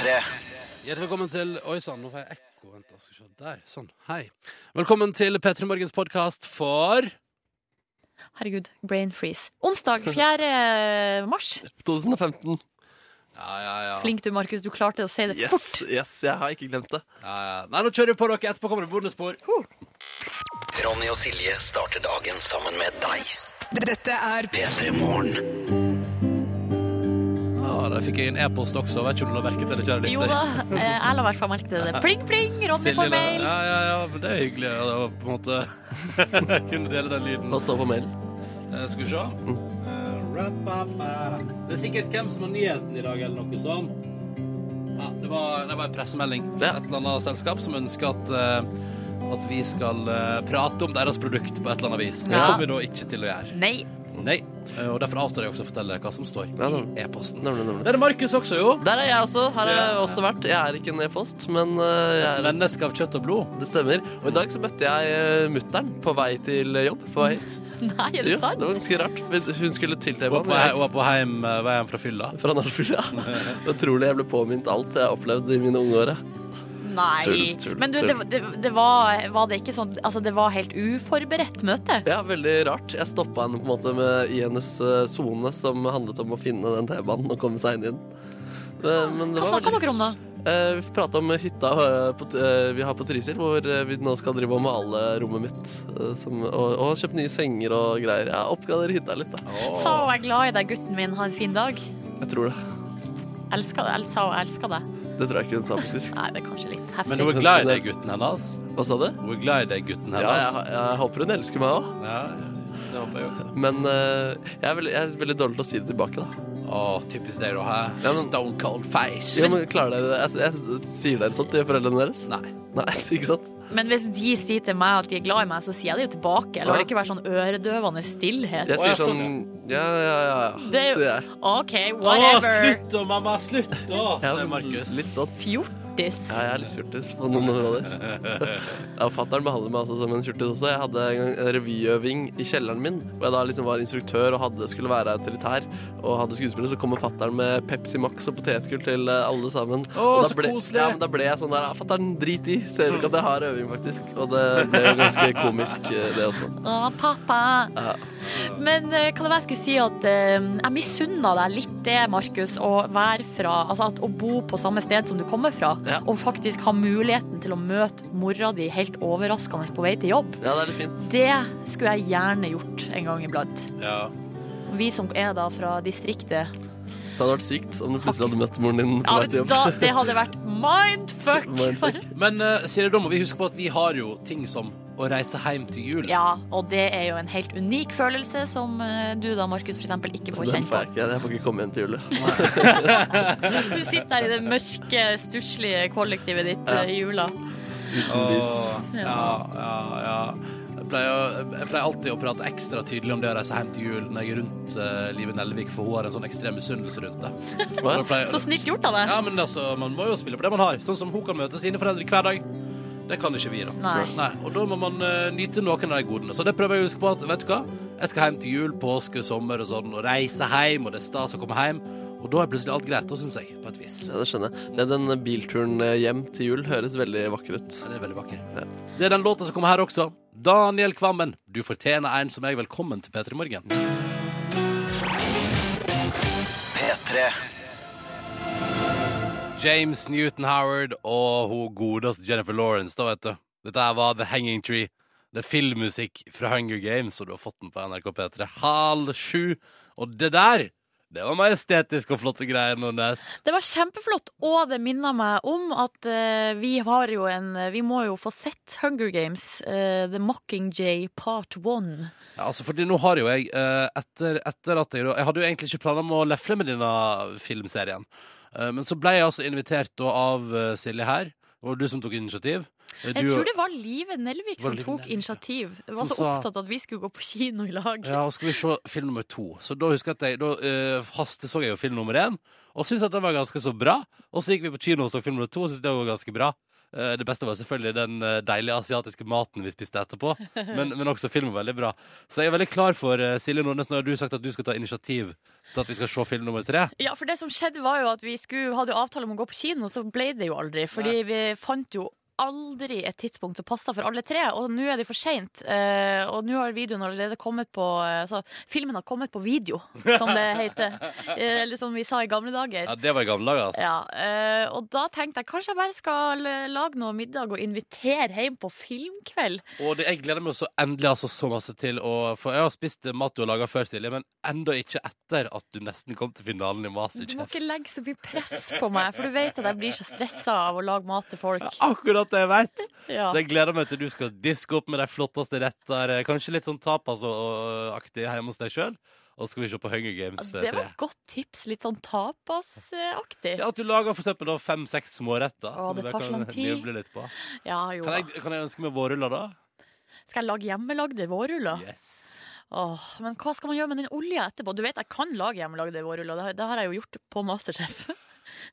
P3. Hjertelig velkommen til Oi sann, nå får jeg ekko. Vent, da, skal vi se. Der. Sånn. Hei. Velkommen til P3 Morgens podkast for Herregud, brain freeze. Onsdag 4. mars. 2015. Ja, ja, ja. Flink du, Markus. Du klarte å si det Yes, fort. yes, jeg har ikke glemt det. ja, ja. Nei, nå kjører vi på dere. Etterpå kommer det bonusspor. Ronny og Silje starter dagen sammen med deg. Dette er P3 Morgen. Ja, Der fikk jeg en e-post også. Vet ikke om du la merke til det, kjære lytter. Jo da, eh, jeg la i hvert fall merke til det. Pling, pling, Ronny får mail. Ja, ja, ja, men det er hyggelig å på en måte kunne dele den lyden. Hva står på mailen? Eh, skal vi se. Mm. Det er sikkert hvem som har nyheten i dag, eller noe sånt. Ja, det var, det var en pressemelding fra et eller annet selskap som ønsker at, uh, at vi skal uh, prate om deres produkt på et eller annet vis. Det Ja. kommer vi da ikke til å gjøre. Nei. Nei. Eh, Og derfor avstår jeg også å fortelle hva som står Ja, i e-posten. Nemlig, nemlig. Er Markus også, jo. Der er jeg også. Her har jeg også vært. Jeg er ikke en e-post, men uh, jeg Et menneske av kjøtt og blod. det stemmer. Og i dag så møtte jeg uh, mutter'n på vei til jobb. På vei hit. Nei, er det Jo, sant? det var ganske rart. Hvis Hun skulle til Og på, T-banen. på heim, vei hjem fra fylla. Fra er utrolig jeg ble påminnet alt jeg har opplevd i mine unge år. Jeg. Nei. Tull, tull, Men du, det, tull. det, det var, var det ikke sånn Altså, det var helt uforberedt møte? Ja, veldig rart. Jeg stoppa henne på en måte med, i hennes eh, sone, som handlet om å finne den T-banen og komme seg inn i den. Eh, Men det Hva snakka dere om da? Eh, vi prata om hytta på, vi har på Trysil, hvor vi nå skal drive og male rommet mitt. som, og, og kjøpe nye senger og greier. Ja, Oppgradere hytta litt, da. Sa hun er glad i deg, gutten min, ha en fin dag? Jeg tror det. Elsker det, sa hun elsker deg? Det tror jeg ikke hun sa, faktisk. Nei, det er kanskje litt heftig. Men hun er glad i deg, gutten hennes. Hva sa du? Hun er glad i deg, gutten Ja, hennes. jeg, jeg håper hun elsker meg òg. Ja, det håper jeg også. Men uh, jeg, er veldig, jeg er veldig dårlig til å si det tilbake, da. Å, typisk deg, da. Hæ? Ja, men- Stone cold face. Ja, men Klarer dere det? Jeg, jeg, sier dere sånt til foreldrene deres? Nei. Nei, ikke sant? Men hvis de sier til meg at de er glad i meg, så sier jeg det jo tilbake. Eller det ikke være sånn øredøvende stillhet? Jeg sier sånn, Ja, ja, ja. Det er jo- OK, whatever. Å, slutt da, mamma! Slutt da, sier Markus. Litt sånn. Fjortis. Ja, jeg er litt fjortis på noen områder. Ja, Fattern behandler meg altså som en fjortis også. Jeg hadde en gang en revyøving i kjelleren min, hvor jeg da liksom var instruktør og hadde, skulle være autoritær og hadde skuespiller. Så kommer fattern med Pepsi Max og potetgull til eh, alle sammen. Å, Og så ble, koselig. Ja, men da ble jeg sånn der "Ja, Fattern, drit i. Ser du ikke at jeg har øving, faktisk? Og det ble jo ganske komisk, eh, det også. Å, pappa. Ja. Men kan det være jeg skulle si at eh, jeg misunner deg litt det, Markus, å være fra Altså at å bo på samme sted som du kommer fra, Ja. og faktisk ha muligheten til å møte mora di helt overraskende på vei til jobb. ja, det er litt fint. Det skulle jeg gjerne gjort en gang iblant. Ja. Vi som er da fra distriktet. Det hadde vært sykt om du plutselig hadde møtt moren din på Ja, vei vet til du, jobb. da, det hadde vært mindfuck! Mindfuck. Men uh, Siri, da må vi huske på at vi har jo ting som å reise hjem til jul. Ja, og det er jo en helt unik følelse som eh, du da, Markus, for eksempel ikke får Den kjent får på. jeg ikke. Jeg får ikke komme hjem til jul. Du sitter der i det mørke, stusslige kollektivet ditt Ja. eh, i jula. Uten lys. Ja, ja, ja. Jeg pleier, jeg pleier alltid å prate ekstra tydelig om det å reise hjem til jul når jeg er rundt uh, Live Nelvik, for hun har en sånn ekstrem misunnelse rundt det. Så pleier- Så snilt gjort av deg. Ja, men altså, man må jo spille på det man har. Sånn som hun kan møte sine foreldre hver dag. Det kan ikke vi, da. Nei. Nei. Og da må man uh, nyte noen av de godene. Så det prøver jeg å huske på at, vet du hva? Jeg skal hjem til jul, påske, sommer og sånn, og reise hjem, og det er stas å komme hjem. Og da er plutselig alt greit, da, syns jeg, på et vis. Ja, det skjønner jeg. Det, den bilturen eh, hjem til jul høres veldig vakker ut. Ja, det er veldig vakker. Det er den låta som kommer her også. Daniel Kvammen, du fortjener en som jeg. Velkommen til P3 Morgen. P3. James Newton Howard og hun godeste Jennifer Lawrence, da, vet du. Dette her var The Hanging Tree. Det er filmmusikk fra Hunger Games, og du har fått den på NRK P3 halv sju. Og det der, det var majestetisk og flotte greier, Nordnes. Det var kjempeflott, og det minner meg om at uh, vi har jo en Vi må jo få sett Hunger Games, uh, The Mockingjay Part 1. Ja, altså, fordi nå har jo jeg, uh, etter, etter at jeg Jeg hadde jo egentlig ikke planer om å lefle med denne filmserien. Eh, Men så ble jeg altså invitert da av eh, Silje her. Det var du som tok initiativ. Du, Jeg tror det var Live Nelvik Var som tok Nelvik, initiativ. Jeg var Som så opptatt av at vi skulle gå på kino i lag. Ja, og skal vi se film nummer to. Så da husker jeg at jeg Da uh, hasteså jeg jo film nummer én, og syntes at den var ganske så bra. Og så gikk vi på kino og så film nummer to, og syntes det var ganske bra. Eh, Det beste var selvfølgelig den eh, deilige asiatiske maten vi spiste etterpå. Men, men også filmen var veldig bra. Så jeg er veldig klar for eh, Silje Nordnes. Nå har du sagt at du skal ta initiativ til at vi skal se film nummer tre. Ja, for det som skjedde var jo at vi skulle, hadde avtale om å gå på kino, så ble det jo aldri. Fordi vi fant jo aldri et tidspunkt som passa for alle tre, og nå er det for seint. Eh, og nå har videoen allerede kommet på eh, altså, Filmen har kommet på video, som det heter. Eh, eller som vi sa i gamle dager. Ja, Det var i gamle dager, ass. Ja, og da tenkte jeg kanskje jeg bare skal lage noe middag og invitere hjem på filmkveld. Og det, jeg gleder meg så endelig altså så masse til å For jeg har spist mat du har laga før, Silje, men enda ikke etter at du nesten kom til finalen i Du må ikke legge så mye press på meg, for du vet at jeg blir så stressa av å lage mat til folk. Akkurat det jeg veit. Ja. Så jeg gleder meg til du skal diske opp med de flotteste retter. eh, Kanskje litt sånn tapas og- og aktig hjemme hos deg sjøl. Og så skal vi se på Hunger Games 3 Det var et godt tips. Litt sånn tapasaktig. Ja, At du lager for eksempel fem-seks småretter. Å, det tar så kan lang tid. litt på. Ja, jo Kan jeg, kan jeg ønske meg vårruller, da? Skal jeg lage hjemmelagde vårruller? Yes. Åh, men hva skal man gjøre med den olja etterpå? Du vet, jeg kan lage hjemmelagde vårruller. Det, det har jeg jo gjort på Masterchef.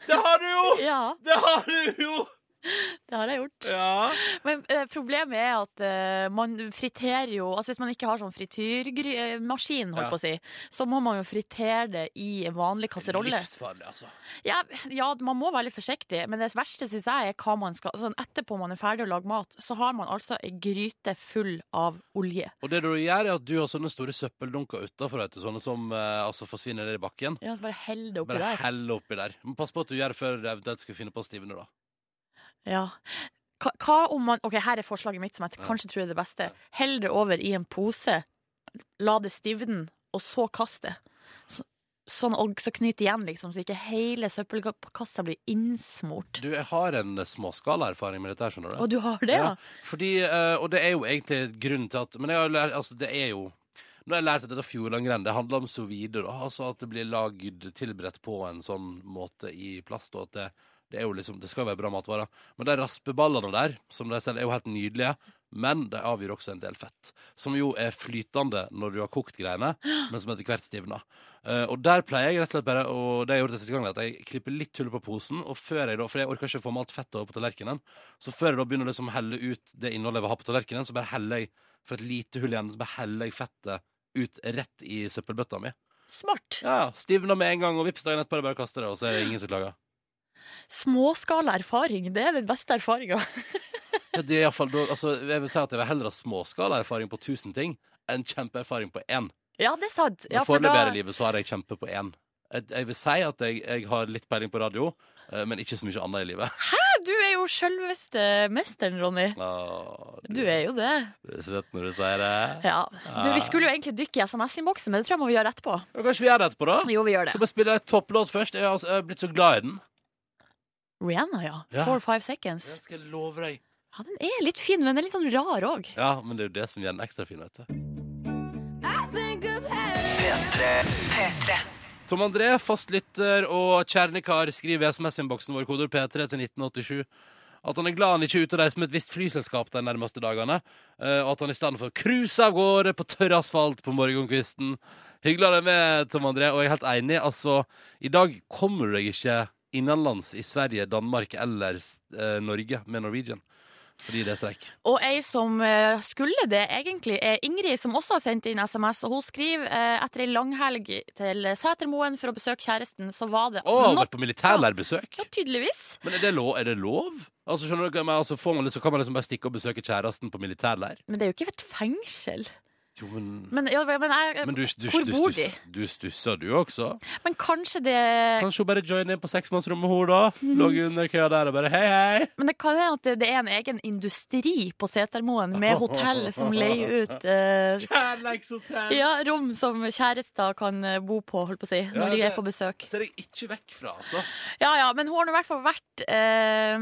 Det har du jo! ja, Det har du jo! Det har jeg gjort. Ja. Men eh, problemet er at eh, man friterer jo Altså Hvis man ikke har sånn frityrmaskin, holdt Ja. på å si, så må man jo fritere det i en vanlig kasserolle. Livsfarlig, altså. Ja, ja, man må være litt forsiktig, men det verste syns jeg er hva man skal sånn Etterpå man er ferdig å lage mat, så har man altså ei gryte full av olje. Og det du gjør, er at du har sånne store søppeldunker utafor, sånne som eh, altså forsvinner ned i bakken. Ja, så bare hell det oppi Bare der. hell oppi der. Men pass på at du gjør det før du eventuelt skal finne på å stivne, da. Ja. Hva, hva om man Ok, her er forslaget mitt, som jeg kanskje tror er det beste. Hell det over i en pose, la det stivne, og så kast det. Så, sånn, og så knyt igjen, liksom, så ikke hele søppelkassa blir innsmort. Du, jeg har en småskalaerfaring med dette, skjønner du. Og du har det, ja? Fordi, eh, og det er jo egentlig grunnen til at Men jeg har lært, altså det er jo Nå har jeg lært at dette Fjordlandgren det handler om sous vide. Altså at det blir lagd tilberedt på en sånn måte i plast. Og at det, det liksom, det skal jo være bra matvarer. Men de raspeballene der, som de selger, er jo helt nydelige. Men de avgir også en del fett, som jo er flytende når du har kokt greiene, men som etter hvert stivner. Uh, og der pleier jeg rett og slett bare, og det jeg gjort det siste gangen, at jeg klipper litt hull på posen, og før jeg da, for jeg orker ikke å få med alt fettet over på tallerkenen, så før jeg da begynner liksom å helle ut det innholdet jeg vil ha på tallerkenen, så bare heller jeg, for et lite hull igjen, så bare heller jeg fettet ut rett i søppelbøtta mi. Smart. Ja, stivner med en gang, og vips, dagen etterpå er det bare å kaste det, og så er det ingen som klager. Småskala erfaring, det er den beste erfaringa. Ja, det er i hvert fall da, altså, jeg vil si at jeg vil heller ha småskala erfaring på tusen ting, enn kjempeerfaring på én. Ja, det er sant. Ja, for foreløpig da, i livet så har jeg kjempe på én. Jeg, jeg vil si at jeg, jeg har litt peiling på radio, eh, men ikke så mye annet i livet. Hæ? du er jo sjølveste mesteren, Ronny. Åh, Du er jo det. Du er søt når du sier det. Ja. Du, vi skulle jo egentlig dykke i SMS-innboksen, men det tror jeg må vi gjøre etterpå. Ja, kanskje vi gjør det etterpå, da? Jo, vi gjør Så det. bare spille et topplåt først. Jeg har, altså, jeg har blitt så glad i den. Rihanna, ja. Ja. Four Five Seconds. Det skal jeg love deg. Ja, Den er litt fin, men den er litt sånn rar òg. Ja, men det er jo det som gjør den ekstra fin, vet du. P3. Tom André, fastlytter og kjernekar, skriver i SMS-innboksen vår koder P3 til 1987 at han er glad han ikke er ute og reiser med et visst flyselskap de nærmeste dagene, eh, og at han i stedet får cruise av gårde på tørr asfalt på morgenkvisten. Hyggelig å ha deg med, Tom André, og jeg er helt enig. Altså, i dag kommer du deg ikke innenlands i Sverige, Danmark eller eh, Norge med Norwegian. Fordi det er streik. Og ei som eh, skulle det, egentlig, er Ingrid, som også har sendt inn SMS. Og hun skriver eh, etter ei langhelg til Setermoen for å besøke kjæresten, så var det Å, har not- vært på militærlærbesøk? Ja, tydeligvis. Men er det lov? Er det lov? Altså, skjønner du, men, altså, får man liksom, kan man liksom bare stikke og besøke kjæresten på militærleir? Men det er jo ikke et fengsel. Jo, men Men, ja, men, jeg, Men du, du, hvor du, bor de? du stusser, du også? men kanskje det Kanskje hun bare joiner inn på seksmannsrommet, hun, da? Lå under køya der og bare hei, hei. Men det kan hende at det, det er en egen industri på Setermoen med hotell som leier ut eh, Kjærleikshotell. ja, rom som kjærester kan eh, bo på, holdt på å si, når de er på besøk. Ser jeg ikke vekk fra, altså. Ja ja, men hun har nå i hvert fall vært eh,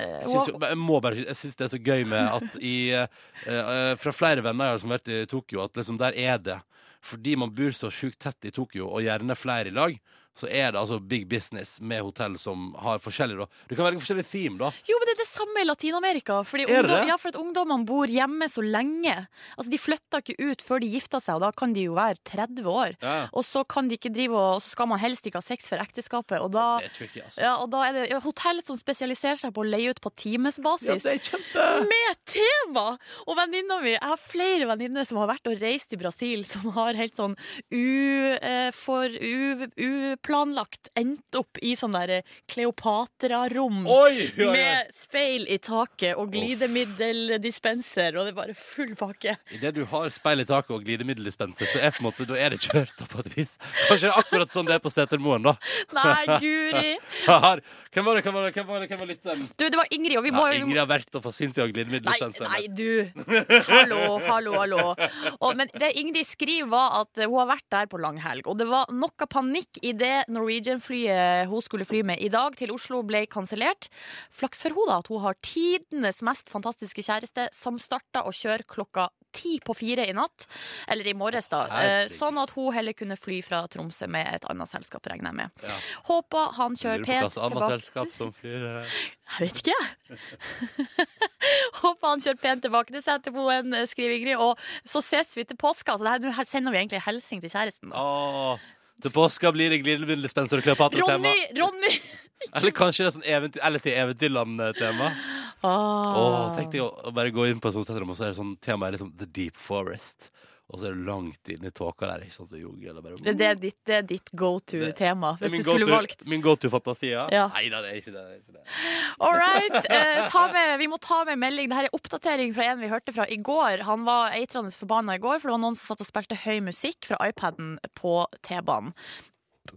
Jeg, synes, jeg må bare Jeg syns det er så gøy med at i eh, eh, Fra flere venner jeg har som har vært i Tokyo, at liksom der er det. Fordi man bor så sjukt tett i Tokyo, og gjerne flere i lag, så er det altså big business med hotell som har forskjellige da. Du kan velge forskjellige theme, da. Jo, men det er det samme i Latin-Amerika. Fordi det ungdom, ja, for at ungdommene bor hjemme så lenge. Altså, De flytter ikke ut før de gifter seg, og da kan de jo være 30 år. Ja. Og så kan de ikke drive og så skal man helst ikke ha sex før ekteskapet. Og da, Det er tricky, altså. ja, og da er det hotell som spesialiserer seg på å leie ut på timesbasis. er kjempe... med tema! Og venninna mi, jeg har flere venninner som har vært og reist i Brasil, som har helt sånn u, eh, for u, uplanlagt endt opp i sånn der Kleopatra-rom. Oi, oi. Med speil i taket og glidemiddeldispenser, og det er bare full pakke. Idet du har speil i taket og glidemiddeldispenser, så er på en måte, da er det kjørt på et vis. Kanskje det er akkurat sånn det er på Setermoen, da. Nei, guri! Hvem var det, hvem var det, hvem var det, hvem var lytteren? Du, det var Ingrid, og vi må Ingrid har vært og forsynt seg av Nei, glidemiddeldispenser. nei, du. Hallo, hallo, hallo. Og, men det Ingrid skriver, var at hun har vært der på langhelg. Og det var noe panikk i det Norwegian-flyet hun skulle fly med i dag til Oslo, ble kansellert. Flaks for henne at hun har tidenes mest fantastiske kjæreste, som starta å kjøre klokka ti på fire i natt. Eller i morges, da. Eh, Herregud. Sånn at hun heller kunne fly fra Tromsø med et annet selskap, regner jeg med. Ja. Håper han kjører pent tilbake. selskap som flyr eh. Jeg vet ikke. Håper han kjører pent tilbake til Setermoen, eh, skriver Ingrid. Og så ses vi til påske. Altså, her, sender vi egentlig en hilsen til kjæresten. Da. Åh, til påska blir det glidemiddeldispenser og Kleopatra-tema. Ronny! Ronny! Eller kanskje det er sånn eventyr, eller si Eventyrland-tema. Ah. Åh, tenk deg å, bare gå inn på et hotellrom, og så er det sånn temaet er liksom The Deep Forest. Og så er du langt inne i tåka der, ikke sant, eller bare Det, det, er ditt, det er ditt go to-tema, hvis du skulle valgt. Min go to-fantasi, ja. Nei da, det er ikke det. det, er ikke det. All right. Eh, ta med, vi må ta med melding. Dette er oppdatering fra en vi hørte fra i går. Han var eitrende forbanna i går, for det var noen som satt og spilte høy musikk fra iPaden på T-banen.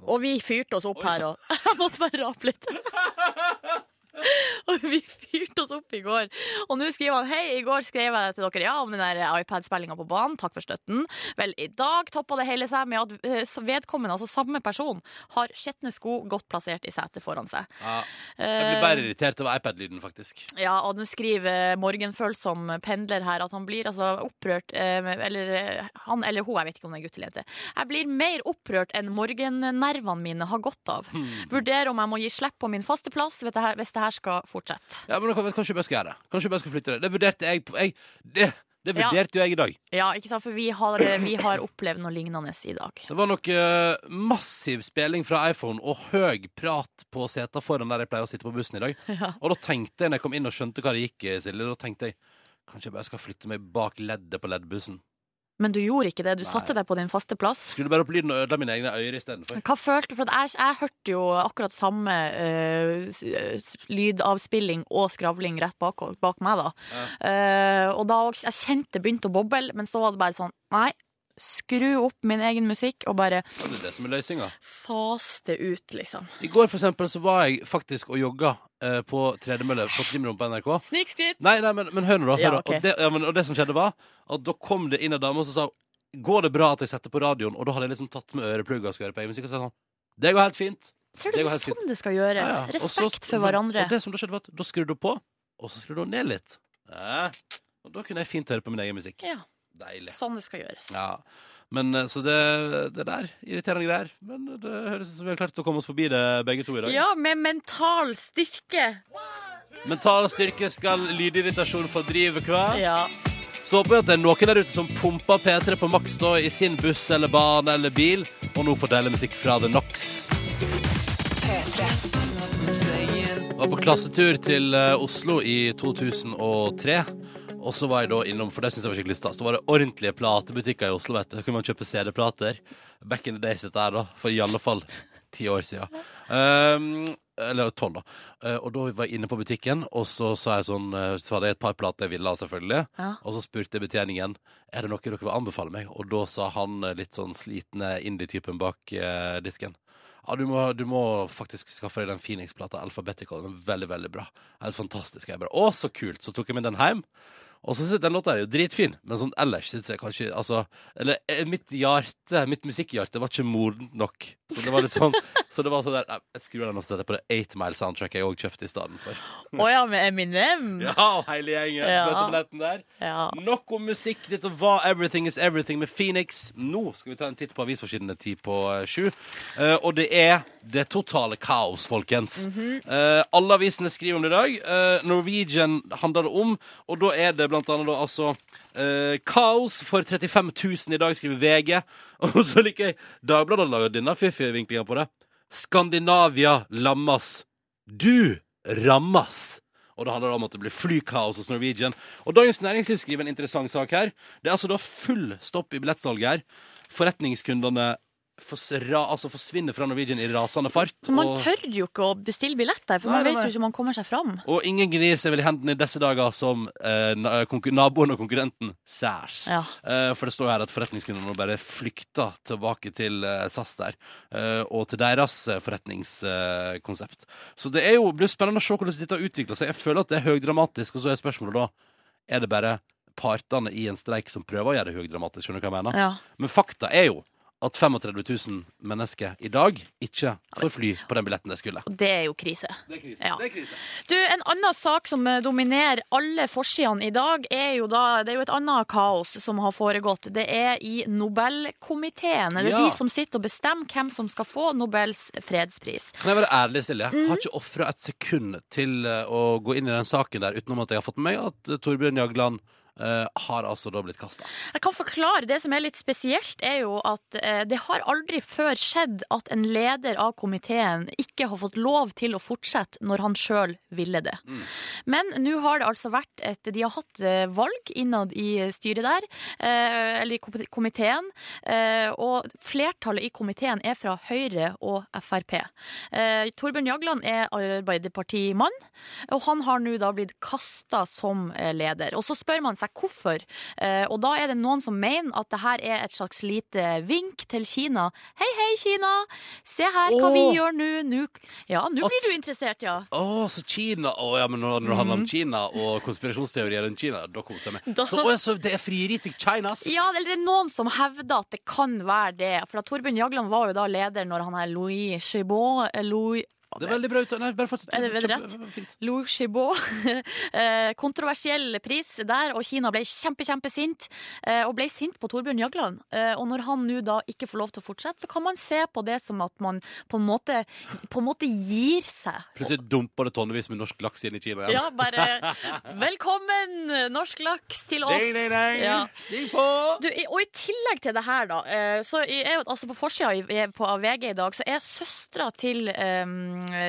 Og vi fyrte oss opp Oi, her, og jeg måtte bare rape litt. Og vi fyrte oss opp i går. Og nå skriver han Hei, i går skrev jeg til dere ja, om den iPad-spillinga på banen. Takk for støtten. Vel, i dag toppa det hele seg med at eh, vedkommende, altså samme person, har skjetne sko godt plassert i setet foran seg. Ja. Jeg blir bare irritert over iPad-lyden, faktisk. Ja, og nå skriver morgenfølsom pendler her at han blir altså opprørt eh, Eller eh, han eller hun, jeg vet ikke om det er gutt eller jente. Jeg blir mer opprørt enn morgennervene mine har godt av. Hmm. Vurderer om jeg må gi slipp på min faste plass hvis det her, det her skal fortsette. Ja, men kan- Kanskje jeg skal gjøre det. Kanskje jeg skal flytte det. Det vurderte jeg på jeg, Det, det Ja. vurderte jo jeg i dag. Ja, ikke sant, for vi har, vi har opplevd noe lignende i dag. Det var nok uh, massiv spilling fra iPhone og høy prat på seta foran der jeg pleier å sitte på bussen i dag. Ja. Og da tenkte jeg, når jeg kom inn og skjønte hva det gikk, i, Silje, da tenkte jeg kanskje jeg bare skal flytte meg bak leddet på leddbussen. Men du gjorde ikke det. Du Nei. satte deg på din faste plass. Skulle bare opp lyden og ødela mine egne ører istedenfor. Hva følte du? For jeg, jeg hørte jo akkurat samme s- lydavspilling og skravling rett bak, bak meg, da. Ja. Uh, og da jeg kjente det begynte å boble, men så var det bare sånn Nei, skru opp min egen musikk og bare Det er det som er løsninga. Faste ut, liksom. I går for eksempel så var jeg faktisk og jogga eh, på tredemølle på trimrom på NRK. Snikskryt! Nei, nei, men, men hør nå, da. Hør Ja, okay. og, det, ja, men, og det som skjedde, var at da kom det inn en dame og så sa Går det bra at jeg setter på radioen? Og da hadde jeg liksom tatt med øreplugger og skulle høre på musikk. Og sa sånn Det går helt fint. Ser du, det er sånn fint. det skal gjøres. Ja, ja. Og så- Respekt for hverandre. Og det som da skjedde, var at da skrudde hun på, og så skrudde hun ned litt. Ja. Og da kunne jeg fint høre på min egen musikk. Ja, Deilig. sånn det skal gjøres. Ja. Men eh, Så det, det der, irriterende greier. Men det høres ut som vi har klart å komme oss forbi det begge to i dag. Ja, med mental styrke. Mental styrke skal lydirritasjon fordrive hver. Ja. Så håper jeg at det er noen der ute som pumper P3 på maks da i sin buss eller bane eller bil, og nå får dele musikk fra The Knox. Var på klassetur til eh, Oslo i 2003. Og så var jeg da innom, for det synes jeg var skikkelig stas. Så var det ordentlige platebutikker i Oslo. vet du. Så kunne man kjøpe CD-plater. Back in the days dette her, da. For i alle fall ti år siden. Um, eller tolv, da. Uh, og da var jeg inne på butikken, og så sa jeg sånn eh, Så hadde jeg et par plater jeg ville ha, selvfølgelig. Ja. Og så spurte jeg betjeningen Er det noe dere vil anbefale meg. Og da sa han eh, litt sånn slitne indie-typen bak uh, disken. Ja, du må, du må faktisk skaffe deg den Phoenix-plata Alphabetical. Den er veldig, veldig bra. Helt fantastisk. Jeg bare, Å, så kult! Så tok jeg med den hjem. Og så syns jeg den låta er jo dritfin, men sånn ellers syns jeg kanskje altså, Eller eh, mitt hjerte, mitt musikkhjerte var ikke modent nok. Så det var litt sånn Så det var sånn der nei, Jeg skrur den og setter på det 8 Mile soundtrack jeg òg kjøpte i stedet for. Å ja, med Eminem. Ja, og hele gjengen. Ja. Der. Ja. Nok om musikk. Dette var Everything Is Everything med Phoenix. Nå skal vi ta en titt på avisforsidene ti på eh, sju. Uh, og det er det totale kaos, folkens. Eh, alle avisene skriver om det i dag. Uh, Norwegian handler det om, og da er det blant annet da altså Uh, Kaos for 35 000 i dag, skriver VG. Og så liker jeg Dagbladet har laget denne fiffige vinklinga på det. Skandinavia lammas. Du rammas. Og det handler om at det blir flykaos hos Norwegian. Og Dagens Næringsliv skriver en interessant sak her. Det er altså da full stopp i billettsalget her. Forretningskundene forsra, altså forsvinner fra Norwegian i rasende fart. Men man og, tør jo ikke å bestille billetter, for Nei, man vet nei. jo ikke om man kommer seg fram. og ingen gnir seg vel i hendene i disse dager som eh, naboen og konkurrenten særs. Ja. Eh, for det står her at forretningskundene nå bare flykter tilbake til eh, SAS der, eh, og til deres eh, forretningskonsept. Så det er jo, blir spennende å se hvordan dette utvikler seg. Jeg føler at det er høydramatisk, og så er spørsmålet da er det bare partene i en streik som prøver å gjøre det høydramatisk. Skjønner du hva jeg mener? Ja. Men fakta er jo at 35 000 mennesker i dag ikke får fly på den billetten de skulle. Og det er jo krise. Det er krise. Ja. Det er krise. Du, En annen sak som eh, dominerer alle forsidene i dag, er jo da Det er jo et annet kaos som har foregått. Det er i Nobelkomiteen. Det er Ja. de som sitter og bestemmer hvem som skal få Nobels fredspris. Kan jeg være ærlig, Silje? Mm. Har ikke ofra et sekund til eh, å gå inn i den saken der utenom at jeg har fått med meg at eh, Torbjørn Jagland eh, har altså da blitt kasta. Jeg kan forklare. Det som er litt spesielt, er jo at uh, det har aldri før skjedd at en leder av komiteen ikke har fått lov til å fortsette når han sjøl ville det. Men nå har det altså vært et De har hatt uh, valg innad i styret der, eller i kom- komiteen, og flertallet i komiteen er fra Høyre og Frp. Torbjørn Jagland er Arbeiderpartimann, og han har nå da blitt kasta som leder. Og så spør man seg hvorfor. Eh, og da er det noen som mener at det her er et slags lite vink til Kina. Hei, hei, Kina! Se her hva vi gjør nå. Nå- Ja, nå blir du interessert, ja. Å, så Kina Å ja, men når, når det handler om Kina og konspirasjonsteorier rundt Kina, da koser jeg meg. Mhm. Da- Så, å, så det er frieri til Chinas? Ja, eller det er noen som hevder at det kan være det. For Torbjørn Jagland var jo da leder når han er Louis Chibot Louis, Det er veldig bra ut. Nei, bare fortsett. Er det veldig rett? Lu Chibot. Eh, Kontroversiell pris der, og Kina ble kjempe, kjempesint. eh, Og ble sint på Torbjørn Jagland. Eh, Og når han nå da ikke får lov til å fortsette, så kan man se på det som at man på en måte, på en måte gir seg. Plutselig dumper det tonnevis med norsk laks inn i Kina igjen. Ja, bare Velkommen, norsk laks, til oss. Ding, ding, ding. Ja. Stig på! Du, og i tillegg til det her, da, eh, så er jo altså på forsida av VG i dag, så er søstera til eh,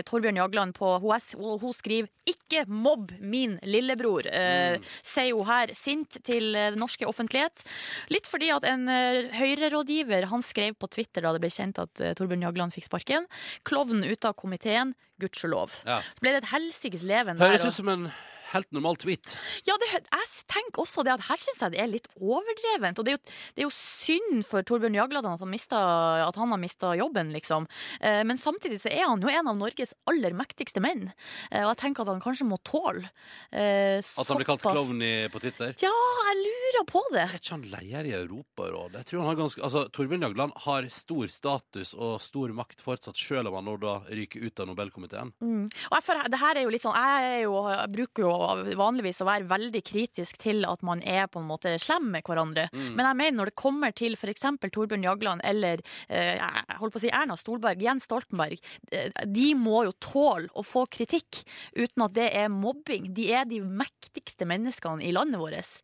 Torbjørn Jagland på HS, og hun skriver 'ikke mobb min lillebror', mm. sier hun her sint til eh, den norske offentlighet. Litt fordi at en eh, Høyre-rådgiver han skrev på Twitter da det ble kjent at eh, Torbjørn Jagland fikk sparken. Klovn ute av komiteen, gudskjelov. Ja. Så ble det et helsikes leven der. Høres ut som en helt normal tweet. ja, det, jeg tenker også det at her syns jeg det er litt overdrevent. Og det er, jo, det er jo synd for Torbjørn Jagland at han, mista, at han har mista jobben, liksom. Eh, Men samtidig så er han jo en av Norges aller mektigste menn. Eh, Og jeg tenker at han kanskje må tåle eh, At han blir kalt såpass- klovn på Twitter. Ja, jeg lurer på det. Er ikke han leder i Europarådet? Jeg tror han har ganske, altså, Torbjørn Jagland har stor status og stor makt fortsatt, selv om han nå da ryker ut av Nobelkomiteen. Mm. Og jeg, for, det her er jo litt sånn Jeg, jo, jeg bruker jo vanligvis å være veldig kritisk til at man er på en måte slem med hverandre. Mm. Men jeg mener når det kommer til f.eks. Torbjørn Jagland eller eh, holdt på å si Erna Stolberg, Jens Stoltenberg, eh, de må jo tåle å få kritikk uten at det er mobbing. De er de mektigste menneskene i landet vårt.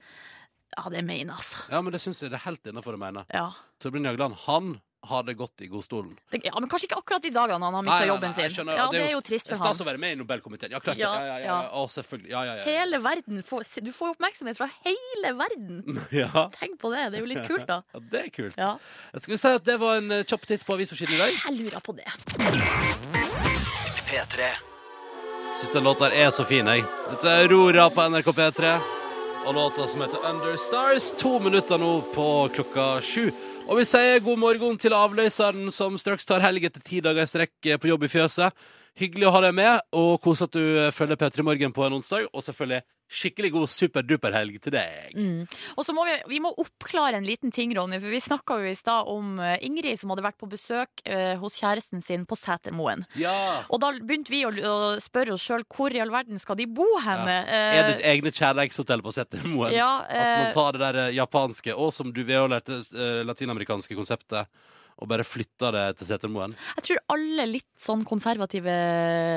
Ja, det mener jeg, altså. Ja, men det syns jeg det er helt innafor å mene. Ja. Torbjørn Jagland, han har det godt i godstolen. Det, ja, men kanskje ikke akkurat de dagene han har mista jobben jeg sin. skjønner, Ja, jo, det er jo trist for ham. stas å være med i Nobelkomiteen. Ja, klart. Ja, Ja, ja, ja, ja. ja. Å, selvfølgelig. Ja, ja, ja. Hele verden får, Du får jo oppmerksomhet fra hele verden! ja. Tenk på det. Det er jo litt kult, da. ja, det er kult. Ja. Skal vi si at det var en uh, kjapp titt på avisforsiden i dag? Jeg lurer på det. P3. Syns den låta er så fin, jeg. Dette er Aurora på NRK P3. Og låta som heter Under Stars. To minutter nå på klokka sju. Og vi sier god morgen til avløseren som straks tar helg etter ti dager i strekk på jobb i fjøset. Hyggelig å ha deg med, og kos at du eh, følger P3 Morgen på en onsdag. Og selvfølgelig skikkelig god superduper-helg til deg. Mm. Og så må vi, vi må oppklare en liten ting, Ronny. For vi snakka jo i stad om eh, Ingrid som hadde vært på besøk eh, hos kjæresten sin på Setermoen. Ja. Og da begynte vi å, å spørre oss sjøl hvor i all verden skal de bo henne. Er det Eh, et egne kjærleikshotell på Setermoen? ja, At man eh, tar det der eh, japanske, og som du ved å lært, eh, latinamerikanske konseptet, og bare flytta det til Setermoen? jeg tror alle litt sånn konservative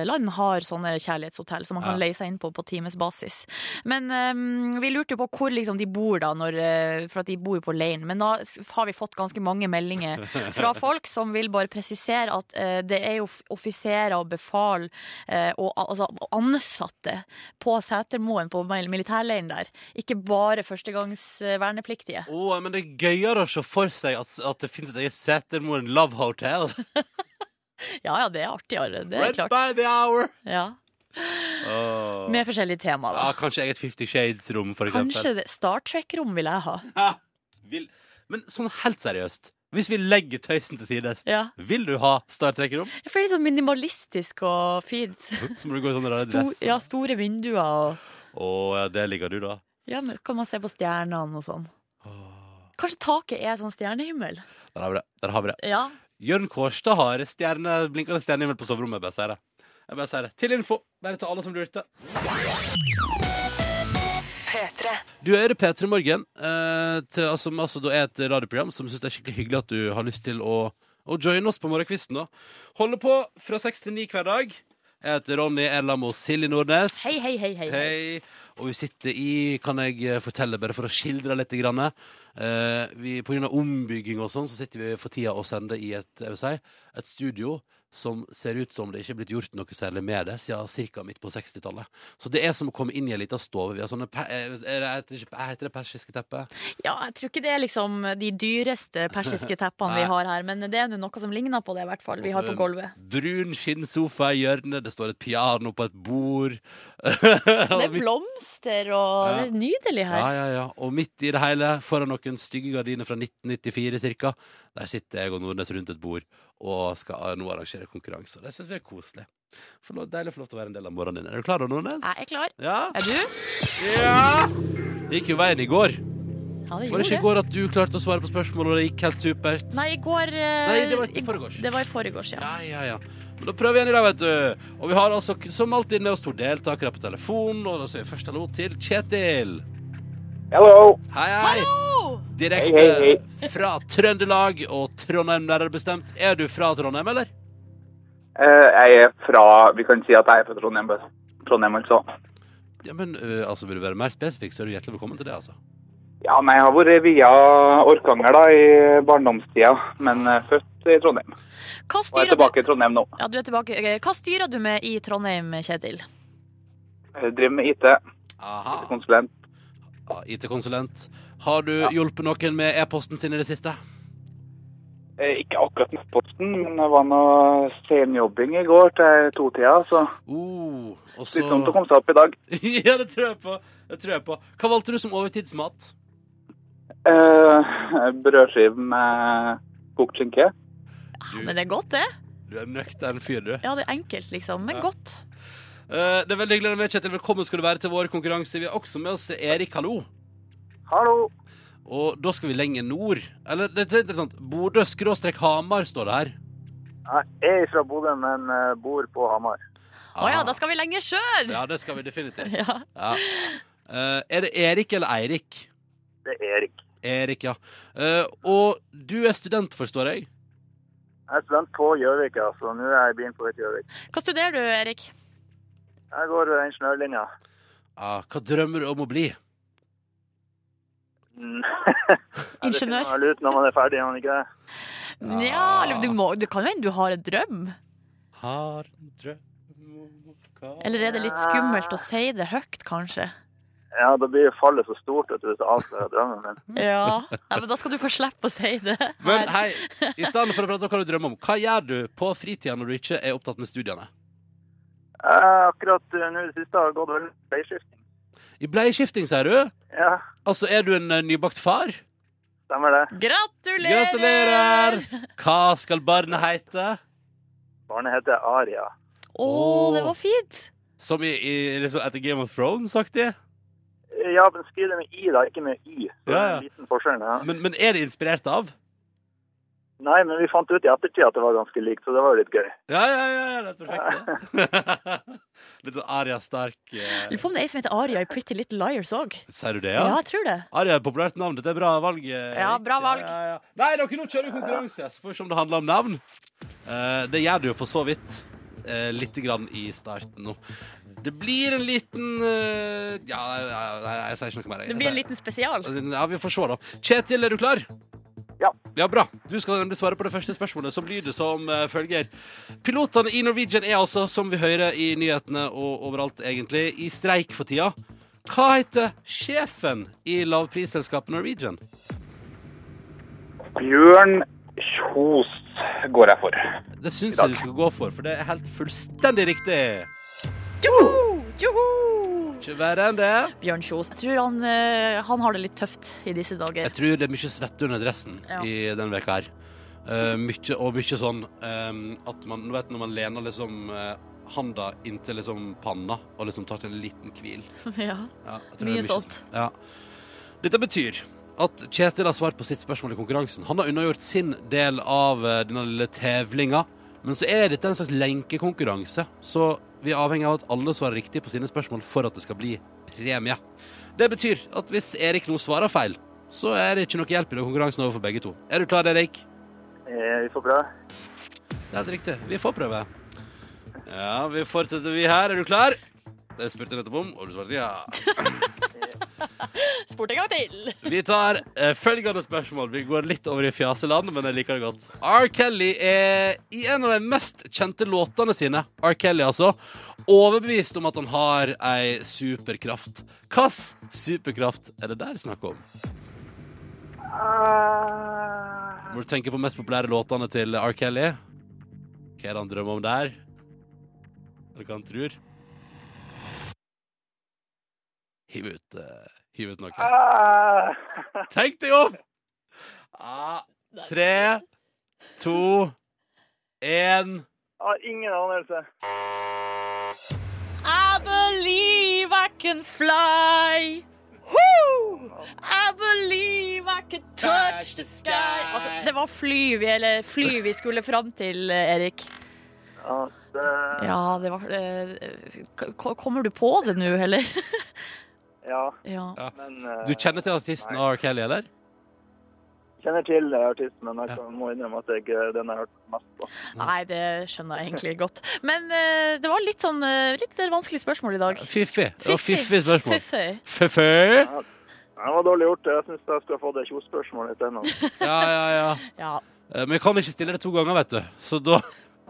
land har sånne kjærlighetshotell som man kan Ja. leie seg inn på på timesbasis. Men um, vi lurte jo på hvor liksom de bor da, når, eh, for at de bor på leiren. Men da har vi fått ganske mange meldinger fra folk som vil bare presisere at uh, det er jo offiserer og befal uh, og altså, ansatte på Setermoen på mil- militærleiren der. Ikke bare førstegangs eh, vernepliktige. Å, men det er gøyere å se for seg at, at det finnes et eget Setermoen Love Hotel. Ja ja, det er artigere. Det er Red klart. by the hour. Ja. Oh. Med forskjellige temaer, Ja, da. kanskje eget Fifty Shades-rom, for eksempel. Kanskje det. Star Trek-rom vil jeg ha. Ja, Vil... Men sånn helt seriøst, hvis vi legger tøysen til sides, Ja. vil du ha Star Trek-rom? Jeg føler det er sånn minimalistisk og fint. Så må du gå i sånne rare dress. Stor, ja, store vinduer og Å, ja, der ligger du, da. Ja, men kan man se på stjernene og sånn. Kanskje taket er sånn stjernehimmel? Der har vi det. Der har vi det. Ja. Jørn Kårstad har stjerne, blinkende stjernehimmel på soverommet. Jeg bare sier det. Jeg bare sier det. Til info. Bare til alle som lurte. Du hører P3 Morgen, eh, til, altså, som altså, da er et radioprogram som syns det er skikkelig hyggelig at du har lyst til å, å joine oss på morgenkvisten. da. Holder på fra seks til ni hver dag. Jeg heter Ronny Erlam og Silje Nordnes. Hei, hei, hei. hei, hei. Og vi sitter i, kan jeg eh, fortelle, bare for å skildre litt, grann, eh, vi, på grunn av ombygging og sånn, så sitter vi for tida og sender i et, jeg vil si, et studio som ser ut som det ikke er blitt gjort noe særlig med det siden ca. midt på 60-tallet. Så det er som å komme inn i en liten stove. Vi har sånne, eh, er det, heter det persiske teppe? Ja, jeg tror ikke det er liksom de dyreste persiske teppene vi har her, men det er noe som ligner på det, i hvert fall. Vi har på gulvet. Brun skinnsofa i hjørnet, det står et piano på et bord. Det er blomster og Ja. Det er nydelig her. Ja, ja, ja. Og midt i det hele, foran noen stygge gardiner fra 1994 cirka, der sitter jeg og Nordnes rundt et bord og skal nå arrangere konkurranse. Det syns vi er koselig. For er deilig å få lov til å være en del av morgenen din. Er du klar da, Nordnes? Jeg er klar. Ja. Er du? ja. Det gikk jo veien i går. Ja, det Var det ikke i går at du klarte å svare på spørsmål, og det gikk helt supert? Nei, i går eh, Nei, det var i i- forgårs. Det var i forgårs, ja. Ja, ja, ja. Men da prøver vi igjen i dag, vet du. Og vi har altså som alltid med oss to deltakere på telefon, og da sier vi først hallo til Kjetil. Hello. Hei, hei. Hallo! Direkte Hei, hei, fra Trøndelag og Trondheim, nærmere bestemt. Er du fra Trondheim, eller? Eh, jeg er fra Vi kan si at jeg er fra Trondheim. Trondheim, altså. Ja, men uh, altså, Vil du være mer spesifikk, så er du hjertelig velkommen til det. altså. Ja, nei, jeg har vært via Orkanger da i barndomstida, men uh, født i Trondheim. Hva Og er tilbake du i Trondheim nå. ja, du er tilbake. Eh, Hva styrer du med i Trondheim, Kjetil? Jeg driver med IT, Aha. konsulent. Ja, IT-konsulent. Har du hjulpet noen med e-posten sin i det siste? Eh, Ikke akkurat med posten, men det var noe senjobbing i går til to-tida, så Uh, og litt dumt å så komme seg opp i dag. Ja, det tror jeg på. Det tror jeg på. Hva valgte du som overtidsmat? Eh, brødskive med kokt skinke. Ja, Men det er godt, det. du er nøktern fyr, du. Ja, det er enkelt, liksom. Men Ja. godt. Eh, det er veldig hyggelig å være med, Kjetil. Velkommen skal du være til vår konkurranse. Vi har også med oss Erik, hallo. Hallo. Og da skal vi lenger nord. Eller det er interessant. Bodø skråstrek Hamar står det her. Jeg er fra Bodø, men eh, bor på Hamar. Å ja, da skal vi lenger sjøl! Ja, det skal vi definitivt. Ja. Ja. Uh, er det Erik eller Eirik? Det er Erik. Erik, ja. Uh, og du er student, forstår jeg? Jeg er student på Gjøvik, ja, så nå er jeg begynt på et Gjøvik. Hva studerer du, Erik? Jeg går ved ingeniørlinja. Ah, hva drømmer du om å bli? Ingeniør? Man ut når man er ferdig, er man ikke det? Ja, eller du, må, du kan jo hende du har en drøm? Har en drøm om hva- Eller er det litt skummelt å si det høyt, kanskje? Ja, da blir jo fallet så stort at du avslører drømmen min. Ja. ja, men da skal du få slippe å si det. Men hei, i stedet for å prate om hva du drømmer om, hva gjør du på fritida når du ikke er opptatt med studiene? Eh, akkurat eh, nå i det siste har det gått veldig bleieskifting. I bleieskifting, sier du? Ja, Altså, er du en eh, nybakt far? stemmer det. Gratulerer! Gratulerer! Hva skal barnet hete? Barnet heter Aria. Å, Åh. det var fint! Som i, i liksom etter Game of Thrones-aktig? Ja, men skriv det med I, da, ikke med Y. Det Ja, ja. en liten forskjell. Ja. Men, men er det inspirert av? Nei, men vi fant ut i ettertid at det var ganske likt, så det var jo litt gøy. Ja, ja, ja, ja det er perfekt. det. Litt sånn Aria Stark. eh, Lurer på om det er ei som heter Aria i Pretty Little Liars òg. Sier du det, Ja. ja? jeg tror det. Aria er et populært navn. Dette er bra valg. eh, Ja, bra valg. Ja, ja, ja. Nei, dere nå kjører vi konkurranse, så får vi se om det handler om navn. Eh, det gjør det jo for så vidt. eh, litt grann i starten nå. Det blir en liten eh, Ja, ja, nei, jeg sier ikke noe mer. jeg. Det blir en liten spesial. Ja, vi får se, da. Kjetil, er du klar? Ja. Ja, Bra. Du skal nemlig svare på det første spørsmålet, som lyder som uh, følger. Pilotene i Norwegian er altså, som vi hører i nyhetene og overalt egentlig, i streik for tida. Hva heter sjefen i lavprisselskapet Norwegian? Bjørn Kjos går jeg for. Det syns jeg du skal gå for, for det er helt fullstendig riktig. Joho! Joho! Ikke verre enn det. Bjørn Kjos. Jeg tror han, eh, han har det litt tøft i disse dager. Jeg tror det er mye svette under dressen Ja. i den veka her. Uh, mye, og mye sånn um, at man du vet når man lener liksom uh, handa inntil liksom panna og liksom tar seg en liten hvil. Ja. Ja, mye, Mye sånt. Ja. Dette betyr at Kjetil har svart på sitt spørsmål i konkurransen. Han har unnagjort sin del av uh, denne lille tevlinga. Men så er dette en slags lenkekonkurranse, så vi er avhengig av at alle svarer riktig på sine spørsmål for at det skal bli premie. Det betyr at hvis Erik nå svarer feil, så er det ikke noe hjelp i den konkurransen overfor begge to. Er du klar, Erik? Eh, vi får prøve. Det er helt riktig. Vi får prøve. Ja, vi fortsetter vi her. Er du klar? Det spurte jeg nettopp om, og du svarte ja. Spurt en gang til. Vi tar eh, følgende spørsmål. Vi går litt over i fjaseland, men jeg liker det godt. R. Kelly er i en av de mest kjente låtene sine, R. Kelly altså, overbevist om at han har ei superkraft. Hvilken superkraft er det der snakk om? Ah, Må du tenke på mest populære låtene til R. Kelly? Hva er det han drømmer om der? Eller hva han tror? Hiv ut, eh, hiv ut noe. ah. Tenk deg om! Ah, tre, to, én Har ingen anelse. I believe I can fly. Woo! I believe I can touch the sky. Altså, det var fly vi, eller fly vi skulle fram til, eh, Erik. Ja, det, Ja, det var eh, Kommer du på det nå, eller? ja Ja. men uh, Du kjenner til artisten R. Kelly, eller? kjenner til artisten, men jeg kan, må innrømme at jeg, eh, den har jeg hørt mest på. Nei, det skjønner jeg egentlig godt. Men uh, det var litt sånn uh, litt vanskelig spørsmål i dag. Fiffig. Det var fiffig spørsmål. Fiffig. Fiffig. Det var dårlig gjort. Jeg syns jeg skulle ha fått det kjosspørsmålet isteden. Ja, ja, ja. Ja. Eh, Men jeg kan ikke stille det to ganger, vet du. Så da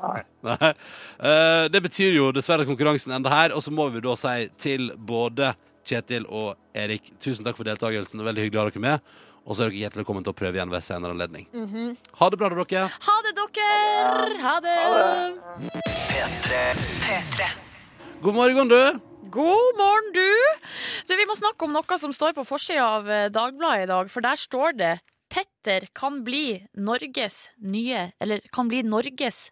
Nei. Nei. Eh, Det betyr jo dessverre at konkurransen ender her, og så må vi da si til både Kjetil og Erik tusen takk for deltakelsen. Det er veldig hyggelig å ha dere med. Og så er dere hjertelig velkommen til å prøve igjen ved senere anledning. Ha det bra, da, dere. Ha det, dere! Ha det! God morgen, du. God morgen, du! du! Vi må snakke om noe som står på forsida av eh, Dagbladet i dag, for der står det Petter kan bli Norges nye Eller kan bli Norges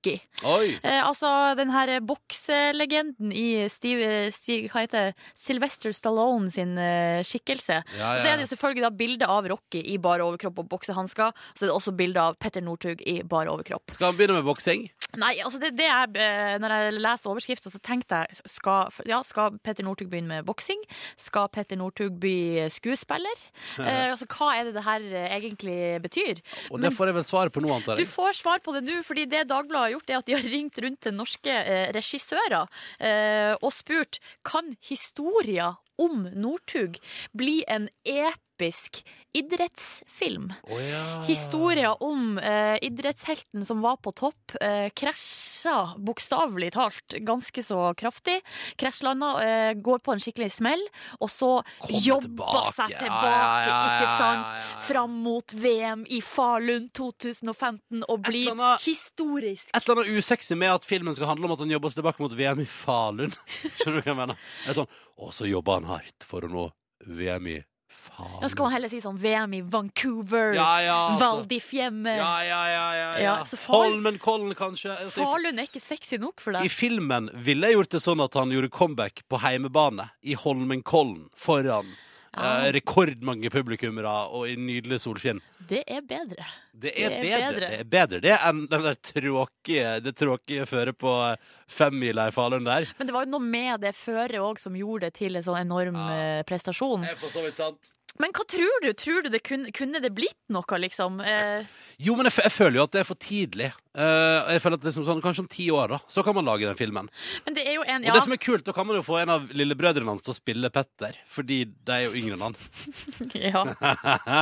Rocky. Oi. Eh, altså den her bokselegenden i Steve, Steve, hva heter det? Sylvester Stallone sin eh, skikkelse. Ja, Så er det jo selvfølgelig da bilde av Rocky i bar overkropp og boksehansker. Så er det også bilde av Petter Northug i bar overkropp. Skal han begynne med boksing? Nei, altså det, det er, eh, Når jeg leser overskrifta, så tenkte jeg skal, ja, skal Petter Northug begynne med boksing? Skal Petter Northug bli skuespiller? Eh, altså, hva er det det her eh, egentlig betyr? Og det får jeg vel svar på nå, antar jeg. Du får svar på det nå, fordi det Dagbladet har gjort, er at de har ringt rundt til norske eh, regissører eh, og spurt kan historien om Northug bli en episk idrettsfilm. Oh, ja. Historia om eh, idrettshelten som var på topp, eh, krasja bokstavelig talt ganske så kraftig. Krasjlanda, eh, går på en skikkelig smell, og så Kom jobber seg tilbake, ja, ja, ikke sant? Fram mot VM i Falun 2015 og blir et annet- historisk. Et eller annet usexy med at filmen skal handle om at han jobber seg tilbake mot VM i Falun. Skjønner du hva jeg mener? Det er sånn, Og så jobber han hardt for å nå VM i Faen. Jeg skal man heller si sånn VM i Vancouver, Ja, ja, altså. Val di Fiemme Ja, ja, ja. ja, ja. Ja, far- Holmenkollen, kanskje. Altså, Falun er ikke sexy nok for I filmen ville jeg gjort det sånn at han gjorde comeback på heimebane i Holmenkollen foran Ah. eh, rekordmange publikummere og i nydelig solskinn. Det er bedre. Det er, Det er bedre. bedre. Det er bedre det enn den der tråkige, det tråkige føret på eh, femmila i Falun der. Men det var jo noe med det føret òg som gjorde det til en sånn enorm ja. prestasjon. Det er for så vidt sant. Men hva tror du? Tror du det kunne, kunne det blitt noe, liksom? Eh, Jo, men jeg, jeg føler jo at det er for tidlig. Uh, jeg føler at liksom sånn, Kanskje om ti år, da, så kan man lage den filmen. men det er jo en Og det som er kult, da kan man jo få en av lillebrødrene hans til å spille Petter, fordi de er jo yngre enn han. ja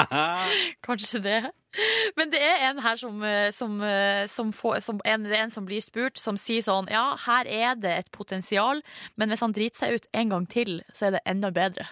kanskje det. Men det er en her som, eh, som, eh, som, får, som en, det en som blir spurt, som sier sånn Ja, her er det et potensial, men hvis han driter seg ut en gang til, så er det enda bedre.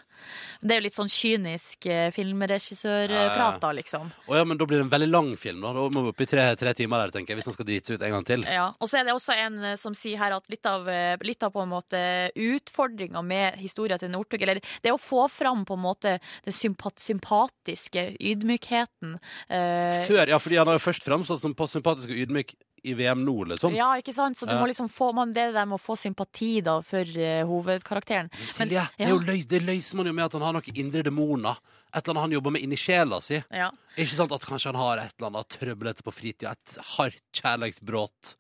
Det er jo litt sånn kynisk eh, filmregissørprat, da, liksom. Å ja, men da blir det en veldig lang film. Da, da må vi opp i tre, tre timer der, tenker jeg, hvis han skal drite seg ut en gang til. Ja, og så er det også en som sier her at litt av, litt av på en måte utfordringa med historia til Northug, eller det å få fram på en måte den sympat sympatiske ydmykheten eh, Før, ja, fordi han har jo først framstått som sympatisk og ydmyk i VM nå, liksom. Ja, ikke sant? Så du må liksom få man, det der med å få sympati da for uh, hovedkarakteren. Silje, Men- det, er jo løy, det løser man jo med at han har noen indre demoner. Et eller annet han jobber med inni sjela si. Ja. Ikke sant at kanskje han har et eller annet trøblete på fritida? Et hardt kjærlighetsbrudd?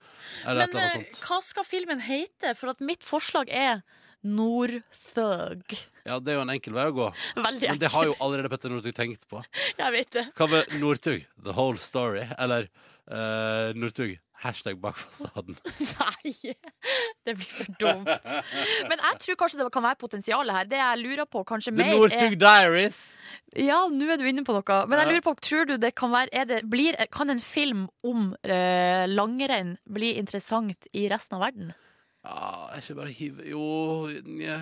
Men eller eh, hva skal filmen hete? For at mitt forslag er Northug. Ja, det er jo en enkel vei å gå. Veldig Men det har jo allerede Petter Northug tenkt på. Jeg vet det. Hva med Northug? The whole story? Eller uh, Northug? Hashtag bak fasaden. Nei, det blir for dumt. Men jeg tror kanskje det kan være potensialet her. Det jeg lurer på kanskje The mer er Northug Diaries! Ja, nå er du inne på noe. Men jeg lurer på, tror du det kan være er det, blir, Kan en film om uh, langrenn bli interessant i resten av verden? Ja, ikke bare hive Jo, nja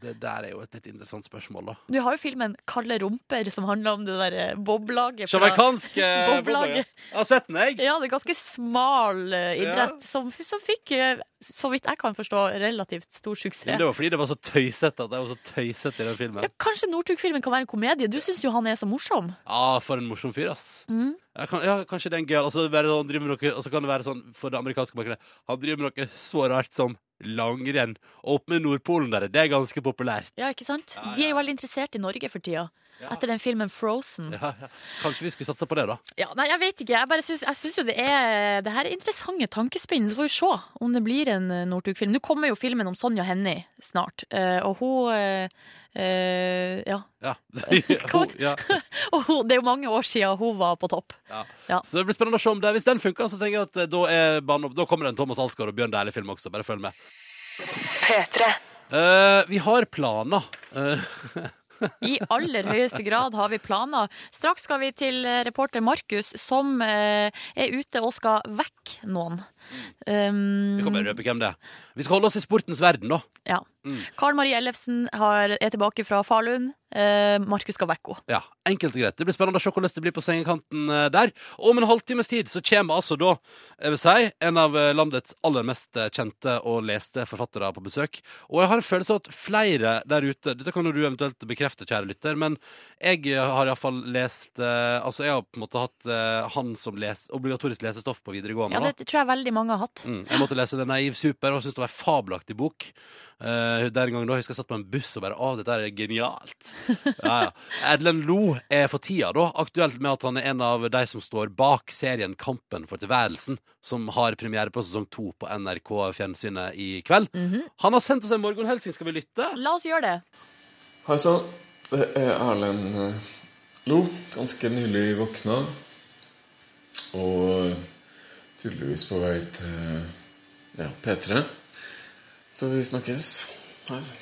Det der er jo et litt interessant spørsmål, da. Du har jo filmen 'Kalde rumper', som handler om det der eh, boblaget. fra- Jamaicanske Boblaget. Jeg har sett den, jeg. Ja, det er ganske smal idrett, ja. som, som fikk, eh, så vidt jeg kan forstå, relativt stor Men suksess. det var fordi det var så tøysete at jeg var så tøysete i den filmen. Ja, kanskje Northug-filmen kan være en komedie? Du syns jo han er så morsom. Ja, for en morsom fyr, ass. Mm. Ja, kan, ja, kanskje det er en gøy bare sånn, Og så kan det være sånn for det amerikanske markedet Han driver med noe så rart som langrenn. Opp med Nordpolen der, det er ganske populært. Ja, ikke sant? Ja, De er jo veldig interessert i Norge for tida. Ja. Etter den filmen Frozen. Ja, ja. Kanskje vi skulle satse på det, da. Ja, nei, jeg vet ikke. Jeg bare syns, jeg syns jo det er Det her er interessante tankespinn. Så får vi se om det blir en eh, Northug-film. Nå kommer jo filmen om Sonja Hennie snart, eh, og hun eh, Ja. Ja. Ja. Og hun, det er jo mange år siden hun var på topp. Ja. Ja. Så det blir spennende å se om det Hvis den funker, så tenker jeg at eh, da, er banen opp. da kommer det en Thomas Alsgaard og Bjørn Dæhlie-film også. Bare følg med. Eh, vi har planer. Eh, I aller høyeste grad har vi planer. Straks skal vi til eh, reporter Markus, som eh, er ute og skal vekke noen. Um, vi kan bare røpe hvem det er. Vi skal holde oss i sportens verden, da. ja. Mm. Karen Marie Ellefsen har, er tilbake fra Falun. Eh, Markus henne. Ja, Enkelt og greit. Det blir spennende å se hvordan det blir på sengekanten eh, der. Og om en halvtimes tid så kommer altså da, jeg vil si, en av eh, landets aller mest eh, kjente og leste forfattere på besøk. Og jeg har en følelse av at flere der ute Dette kan jo du eventuelt bekrefte, kjære lytter, men jeg har iallfall lest Altså, jeg har på en måte hatt han som les, obligatorisk lesestoff på videregående. Ja, det tror jeg veldig mange har hatt. Mm, jeg måtte lese Den naiv super og syntes det var en fabelaktig bok. Uh, den gangen da husker jeg satt på en buss og bare Å, dette er genialt. ja, ja. Edlen Lo er for tida da aktuelt med at han er en av de som står bak serien Kampen for tilværelsen, som har premiere på sesong to på NRK Fjernsynet i kveld. Mhm. Han har sendt oss en morgenhelsing. Skal vi lytte? La oss gjøre det. Hei sann, det er Erlend eh, Lo. Ganske nylig våkna. Og tydeligvis på vei til ja, P3. Så vi snakkes. Altså.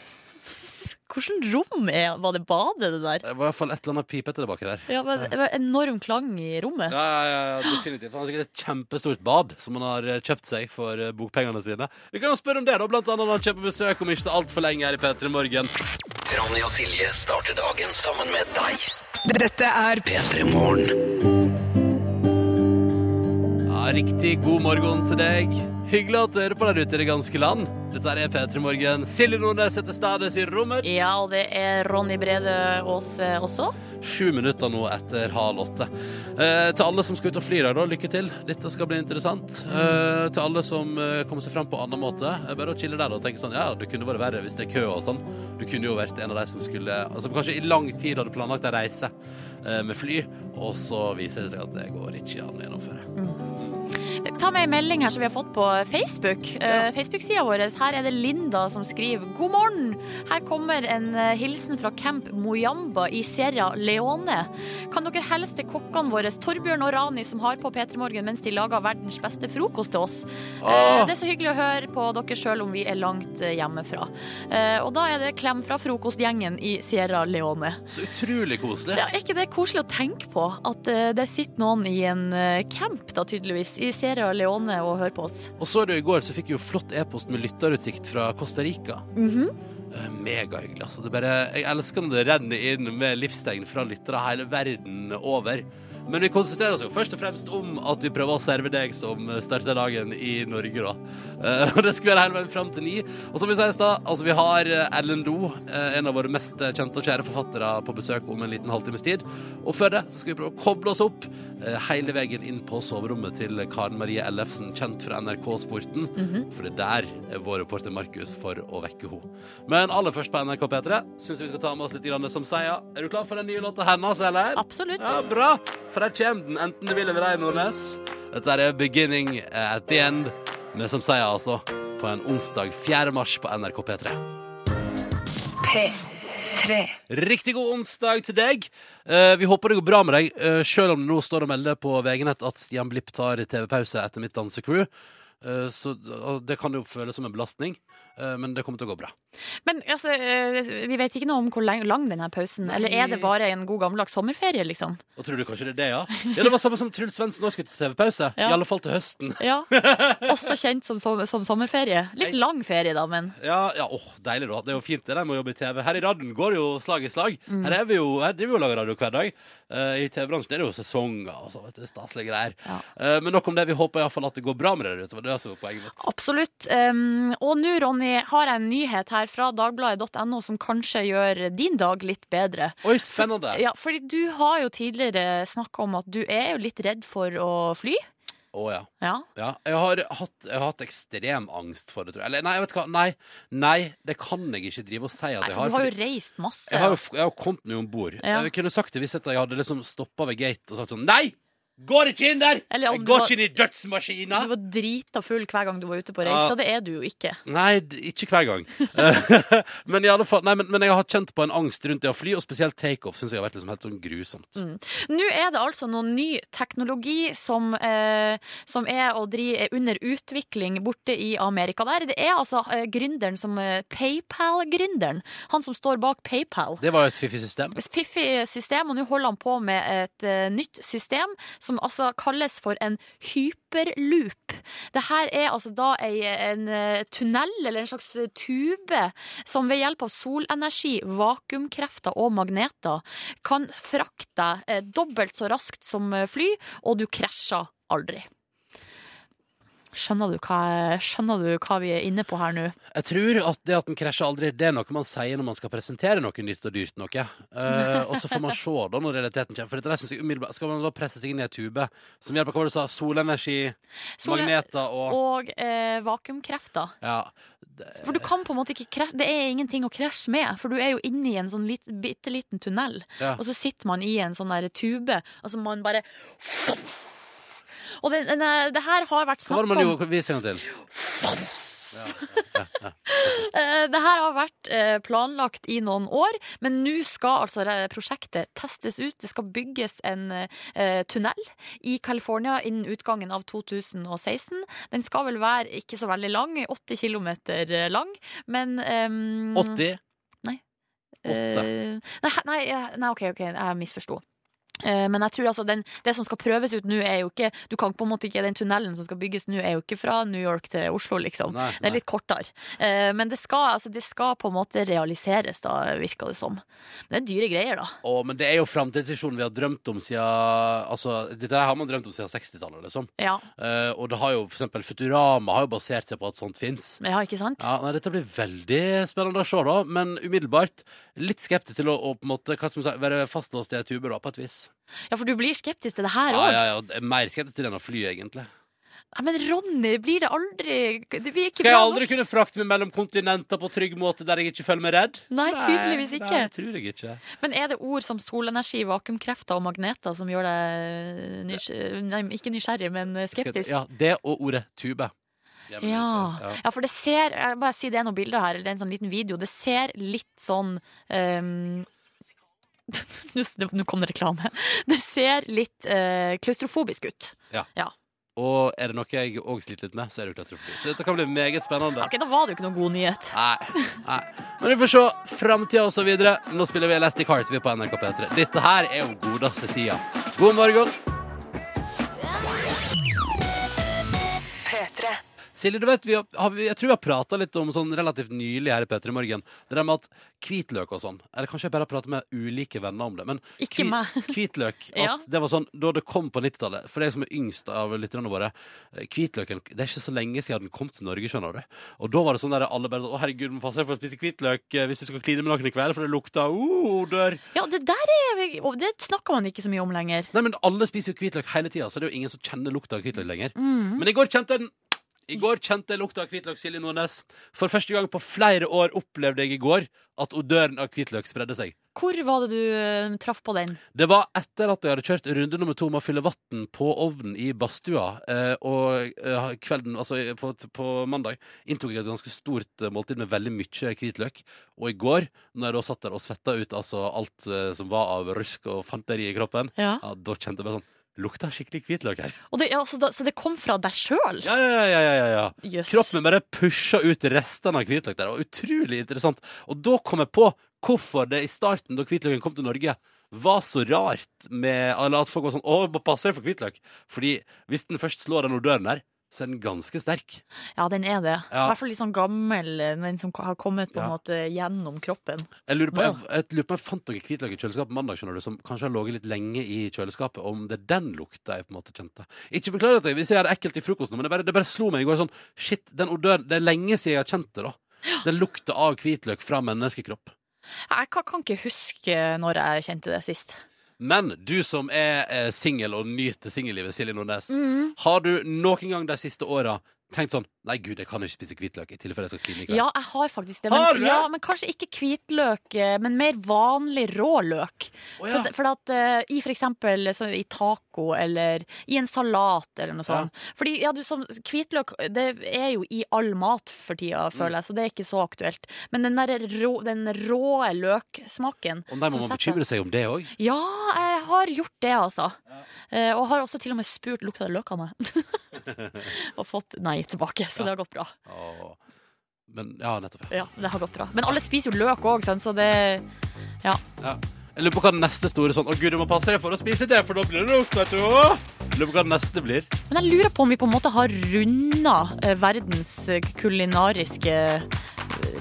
Hvilket rom er Var det badet, det der? Det var i hvert fall et eller annet pipete tilbake der. Ja, men Det var enorm klang i rommet. Ja, ja, ja, ja, definitivt. Han har sikkert et kjempestort bad som han har eh, kjøpt seg for eh, bokpengene sine. Vi kan jo spørre om det, da, blant annet når han kjøper besøk om ikke så altfor lenge her i P3 Morgen. Ronny og Silje starter dagen sammen med deg. Dette er P3 Morgen. Riktig god morgen til deg. Hyggelig at du hører på der ute i det ganske land. Dette er P3 Morgen. Silje Nordnes setter Stades i rommet. Ja, og det er Ronny Brede Aas også. Sju minutter nå etter halv åtte. Eh, til alle som skal ut og fly i dag, da, lykke til. Dette skal bli interessant. Eh, til alle som eh, kommer seg fram på annen måte, eh, bare å chille der og tenke sånn Ja, det kunne vært verre hvis det er kø og sånn. Du kunne jo vært en av de som skulle Altså kanskje i lang tid hadde planlagt ei reise eh, med fly, og så viser det seg at det går ikke an å gjennomføre. it Ta med en melding her som vi har fått på Facebook. Eh, Facebook-sida vår. Her er det Linda som skriver God morgen! Her kommer en eh, hilsen fra Camp Moyamba i Sierra Leone. Kan dere hilse til kokkene våre Torbjørn og Rani som har på P3 Morgen mens de lager verdens beste frokost til oss? Eh, det er så hyggelig å høre på dere sjøl om vi er langt hjemmefra. Og da er det klem fra frokostgjengen i Sierra Leone. Så utrolig koselig. Ja, er ikke det koselig å tenke på? At det sitter noen i en camp, da tydeligvis, i Sierra Leone og hører på oss. Og så du i går, så fikk vi jo flott e-post med lytterutsikt fra Costa Rica. Mm -hmm. Megahyggelig. Altså. Det bare, jeg elsker når det renner inn med livstegn fra lyttere hele verden over. Men vi konsentrerer oss jo først og fremst om at vi prøver å serve deg som starter dagen i Norge, da. Eh, Og det skal være hele veien fram til ni. Og som vi sa i stad, altså vi har eh, Ellen Doe, eh, en av våre mest kjente og kjære forfattere, på besøk om en liten halvtimes tid. Og før det så skal vi prøve å koble oss opp hele veien inn på soverommet til Karen Marie Ellefsen, kjent fra NRK Sporten. For det der er vår reporter Markus for å vekke henne. Men aller først på NRK P3 syns vi skal ta med oss litt grann som sier. Er du klar for den nye låta hennes, eller? Absolutt. Ja, bra! For der kommer den, enten du vil eller ei, Nordnes. Dette er Beginning at the End, med som sier altså, på en onsdag 4. mars på NRK P3. P3. Riktig god onsdag til deg. Eh, vi håper det går bra med deg, uh, selv om det nå står og melder på VG-nett at Stian Blipp tar TV-pause etter mitt dansecrew. Eh, så og det kan jo føles som en belastning, eh, men det kommer til å gå bra. Men altså, eh, vi vet ikke noe om hvor lang, denne pausen Eller er det bare en god gammeldags sommerferie, liksom? Og tror du kanskje det er det, ja? Ja, Det var samme som Truls Svendsen også skulle til TV-pause. Ja. I alle fall til høsten. Ja. Også kjent som, som, som sommerferie. Litt lang ferie, da, men Ja, ja, åh, deilig da. Det er jo fint det der med å jobbe i TV. Her i radioen går det jo slag i slag. Her, er vi jo, her driver vi og lager radio hver dag. Uh, I TV-bransjen er det jo sesonger og så, vet du, staselige greier. Ja. Uh, men nok om det. Vi håper iallfall at det går bra med dere ute. Det var det som var poenget mitt. absolutt. Um, og nå, Ronny, har jeg en nyhet her fra dagbladet.no som kanskje gjør din dag litt bedre. Oi, spennende. Ja, fordi du har jo tidligere snakka om at du er jo litt redd for å fly. Å ja. Ja. ja. Jeg, har hatt, jeg har hatt ekstrem angst for det, tror jeg. Eller nei, jeg vet hva. Nei, nei, det kan jeg ikke drive og si at Nei, jeg har. du har jo reist masse. Jeg har jo jeg har kommet meg om bord. Ja. Jeg kunne sagt det hvis jeg hadde liksom stoppa ved gate og sagt sånn Nei! Går ikke inn der! Eller om Jeg du går var- ikke inn i dødsmaskina! Du var drita full hver gang du var ute på reise, Ja. og det er du jo ikke. Nei, d- ikke hver gang. men, i alle fall, nei, men, men jeg har kjent på en angst rundt det å fly, og spesielt takeoff syns jeg har vært liksom helt sånn grusomt. Nå er det altså noen ny teknologi som, eh, som er, å dri, er under utvikling borte i Amerika der. Det er altså eh, gründeren som eh, PayPal-gründeren. Han som står bak PayPal. Det var jo et fiffig system. Fiffig system, og nå holder han på med et eh, nytt system som altså kalles for en hyperloop. Det her er altså da ei, en eh, tunnel, eller en slags eh, tube, som ved hjelp av solenergi, vakuumkrefter og magneter kan frakte deg eh, dobbelt så raskt som fly, og du krasjer aldri. Skjønner du, hva, skjønner du hva vi er inne på her nå? Jeg tror at det at den krasjer aldri, det er noe man sier når man skal presentere noe nytt og dyrt noe. Uh, og så får man se da når realiteten kommer. For dette der synes jeg umiddelbart Skal man da presse seg inn i ei tube som hjelper hva var det du sa, solenergi, Sol magneter og Og eh, vakuumkrefter. Ja. For du kan på en måte ikke krasje Det er ingenting å krasje med, for du er jo inne i en sånn lit, bitte liten tunnel. Ja. Og så sitter man i en sånn der tube. Altså man bare Og det, den, det her har vært Hva var snakk det man om gjorde? Vis en gang til. Eh, Det her har vært eh, planlagt i noen år, men nå skal altså det prosjektet testes ut. Det skal bygges en eh, tunnel i California innen utgangen av 2016. Den skal vel være ikke så veldig lang, 80 km lang, men ehm, 80? Eh, nei, he- nei, eh, nei, OK, ok, jeg misforsto. Eh, Men jeg tror altså den, det som skal prøves ut nå, er jo ikke Du kan på en måte ikke Den tunnelen som skal bygges nå, er jo ikke fra New York til Oslo, liksom. Nei, Det er litt kortere. Eh, Men det skal, altså, det skal på en måte realiseres, da, virker det som. Men det er dyre greier, da. Å, men det er jo framtidsvisjonen vi har drømt om siden Altså, dette har man drømt om siden 60-tallet, liksom. Ja, Uh, og det har jo for eksempel Futurama har jo basert seg på at sånt fins. ja ikke sant? Ja, nei, Dette blir veldig spennende å se, da. Men umiddelbart litt skeptisk til å, å på en måte, hva skal man si, være fastlåst i ei tube, da, på et vis. Ja, for du blir skeptisk til det her Ja, òg. ja, ja, er Mer skeptisk til den å fly, egentlig. Nei, Men Ronny, blir det aldri Det blir ikke Skal jeg aldri kunne frakte meg mellom kontinenter på trygg måte der jeg ikke føler meg redd? Nei, tydeligvis ikke. Nei, tror jeg ikke. Men er det ord som solenergi, vakuumkrefter og magneter som gjør deg nys nei, ikke nysgjerrig, men skeptisk? Ja, det og ordet tube. Ja, Ja. ja, for det ser Jeg bare si det er noen bilder her, eller det er en sånn liten video. Det ser litt sånn ehm, Nå kom det reklame. Det ser litt eh, klaustrofobisk ut. Ja Og er det noe jeg òg sliter litt med, så er det klaustrofobi. Så dette kan bli meget spennende. Ok, Da var det jo ikke noen god nyhet. Nei, nei. Men vi får se framtida og så videre. Nå spiller vi Elastic Heart vi er på NRK P3. Dette her er jo godeste sida. God morgen. Silje, du vet, vi har, har vi, jeg tror vi har prata litt om sånn relativt nylig her i P3 Morgen. Det der med at hvitløk og sånn Eller kanskje jeg bare har pratet med ulike venner om det. Men Ikke kvi, meg. hvitløk at Ja. Det var sånn da det kom på 90-tallet, for deg som er yngst av lytterne våre eh, Hvitløken Det er ikke så lenge siden den kom til Norge, skjønner du. Og da var det sånn der alle bare sånn Å, herregud, må passe deg for å spise hvitløk eh, hvis du skal kline med noen i kveld, for det lukter uh, dør. Ja, det der er og Det snakker man ikke så mye om lenger. Nei, men alle spiser jo hvitløk hele tida, så det er jo ingen som kjenner lukta av hvitløk lenger. Mm. Men i går kjente jeg den. I går kjente jeg lukta av hvitløk, Silje Nordnes. For første gang på flere år opplevde jeg i går at odøren av hvitløk spredde seg. Hvor var det du eh, traff på den? Det var etter at jeg hadde kjørt runde nummer to med å fylle vann på ovnen i badstua. Eh, og eh, kvelden, altså på, på mandag, inntok jeg et ganske stort eh, måltid med veldig mye hvitløk. Og i går, når jeg da satt der og svetta ut altså, alt eh, som var av rusk og fanteri i kroppen, Ja. ja, da kjente jeg bare sånn Lukta skikkelig hvitløk her. Det, ja, så, da, så det kom fra deg sjøl? Ja, ja, ja, ja, ja, ja. Jøss. Kroppen min bare pusha ut restene av hvitløk der. Og utrolig interessant. Og da kom jeg på hvorfor det i starten, da hvitløken kom til Norge, var så rart med eller at folk var sånn Å, passer det for hvitløk. Fordi hvis den først slår den odøren der, så er den ganske sterk. Ja, den er det. I hvert fall litt sånn gammel, den som har kommet på en Ja. måte gjennom kroppen. Jeg lurer på, jeg, jeg lurer på jeg fant noe hvitløk i kjøleskapet mandag, skjønner du, som kanskje har ligget litt lenge i kjøleskapet. Om det er den lukta jeg på en måte kjente. Ikke beklager at jeg, hvis jeg gjør det ekkelt i frokosten, men det bare, det bare slo meg i går sånn Shit, den odøren Det er lenge siden jeg har kjent det, da. Den lukta av hvitløk fra menneskekropp. Jeg kan, kan ikke huske når jeg kjente det sist. Men du som er eh, singel og nyter singellivet, Silje Nordnes. Har du noen gang de siste åra tenkt sånn Nei, gud, jeg kan ikke spise hvitløk i tilfelle jeg skal kline i kveld? Ja, jeg har faktisk det. Har Men, du det? ja, men kanskje ikke hvitløk, eh, men mer vanlig råløk. Oh, ja. For, for at uh, i for eksempel så, i taco eller i en salat eller noe sånt. Fordi ja, du, som, hvitløk det er jo i all mat for tida, Mm. føler jeg, så det er ikke så aktuelt. Men den der rå, den rå løksmaken Og der må man bekymre seg om det òg? Ja, jeg har gjort det, altså. Uh, og har også til og med spurt lukta det løk av meg. og fått nei tilbake, så det har gått bra. Men ja, nettopp. Ja, det har gått bra. Men alle spiser jo løk òg, så det Ja. Ja. Jeg lurer på hva neste store sånn Å gud, du må passe deg for å spise det, for da blir det lukt, vet du. Jeg lurer på hva neste blir. Men jeg lurer på om vi på en måte har runda eh, verdens eh, kulinariske eh,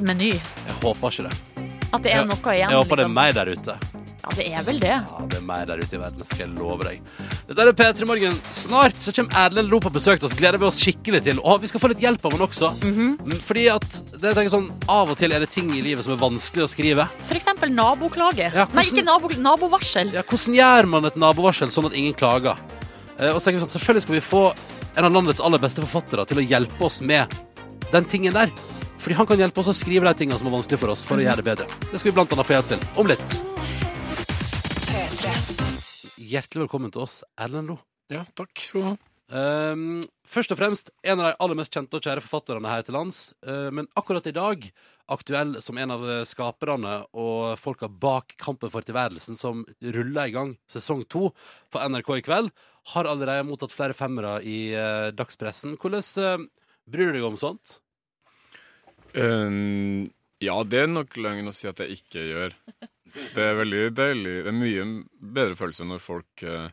meny. Jeg håper ikke det. At det er Jeg- noe igjen. Jeg håper det er meg der ute. Ja, det er vel det. Ja, det er mer der ute i verden, skal jeg love deg. Dette er P3 Morgen. Snart så kommer Erlend Lo på besøk til oss. Gleder vi oss skikkelig til. Og vi skal få litt hjelp av han også. Mm, Fordi at det, jeg sånn, Av og til er det ting i livet som er vanskelig å skrive. Eksempel naboklage. Ja, Nei, ikke nabo, nabovarsel. Ja, Hvordan gjør man et nabovarsel sånn at ingen klager? Eh, og så tenker vi sånn, Selvfølgelig skal vi få en av landets aller beste forfattere til å hjelpe oss med den tingen der. Fordi han kan hjelpe oss å skrive de tingene som er vanskelig for oss, for å gjøre det bedre. Det skal vi blant annet få hjelp til om litt. Hjertelig velkommen til oss, Erlend Lo. Ja, takk skal du ha. Um, først og fremst en av de aller mest kjente og kjære forfatterne her til lands. Uh, men akkurat i dag aktuell som en av eh, skaperne og folka bak Kampen for tilværelsen, som ruller i gang sesong to på NRK i kveld. Har allerede mottatt flere femmere i uh, dagspressen. Hvordan uh, bryr du deg om sånt? Um, ja, det er nok løgn å si at jeg ikke gjør. Det er veldig deilig. Det er mye bedre følelse når folk eh,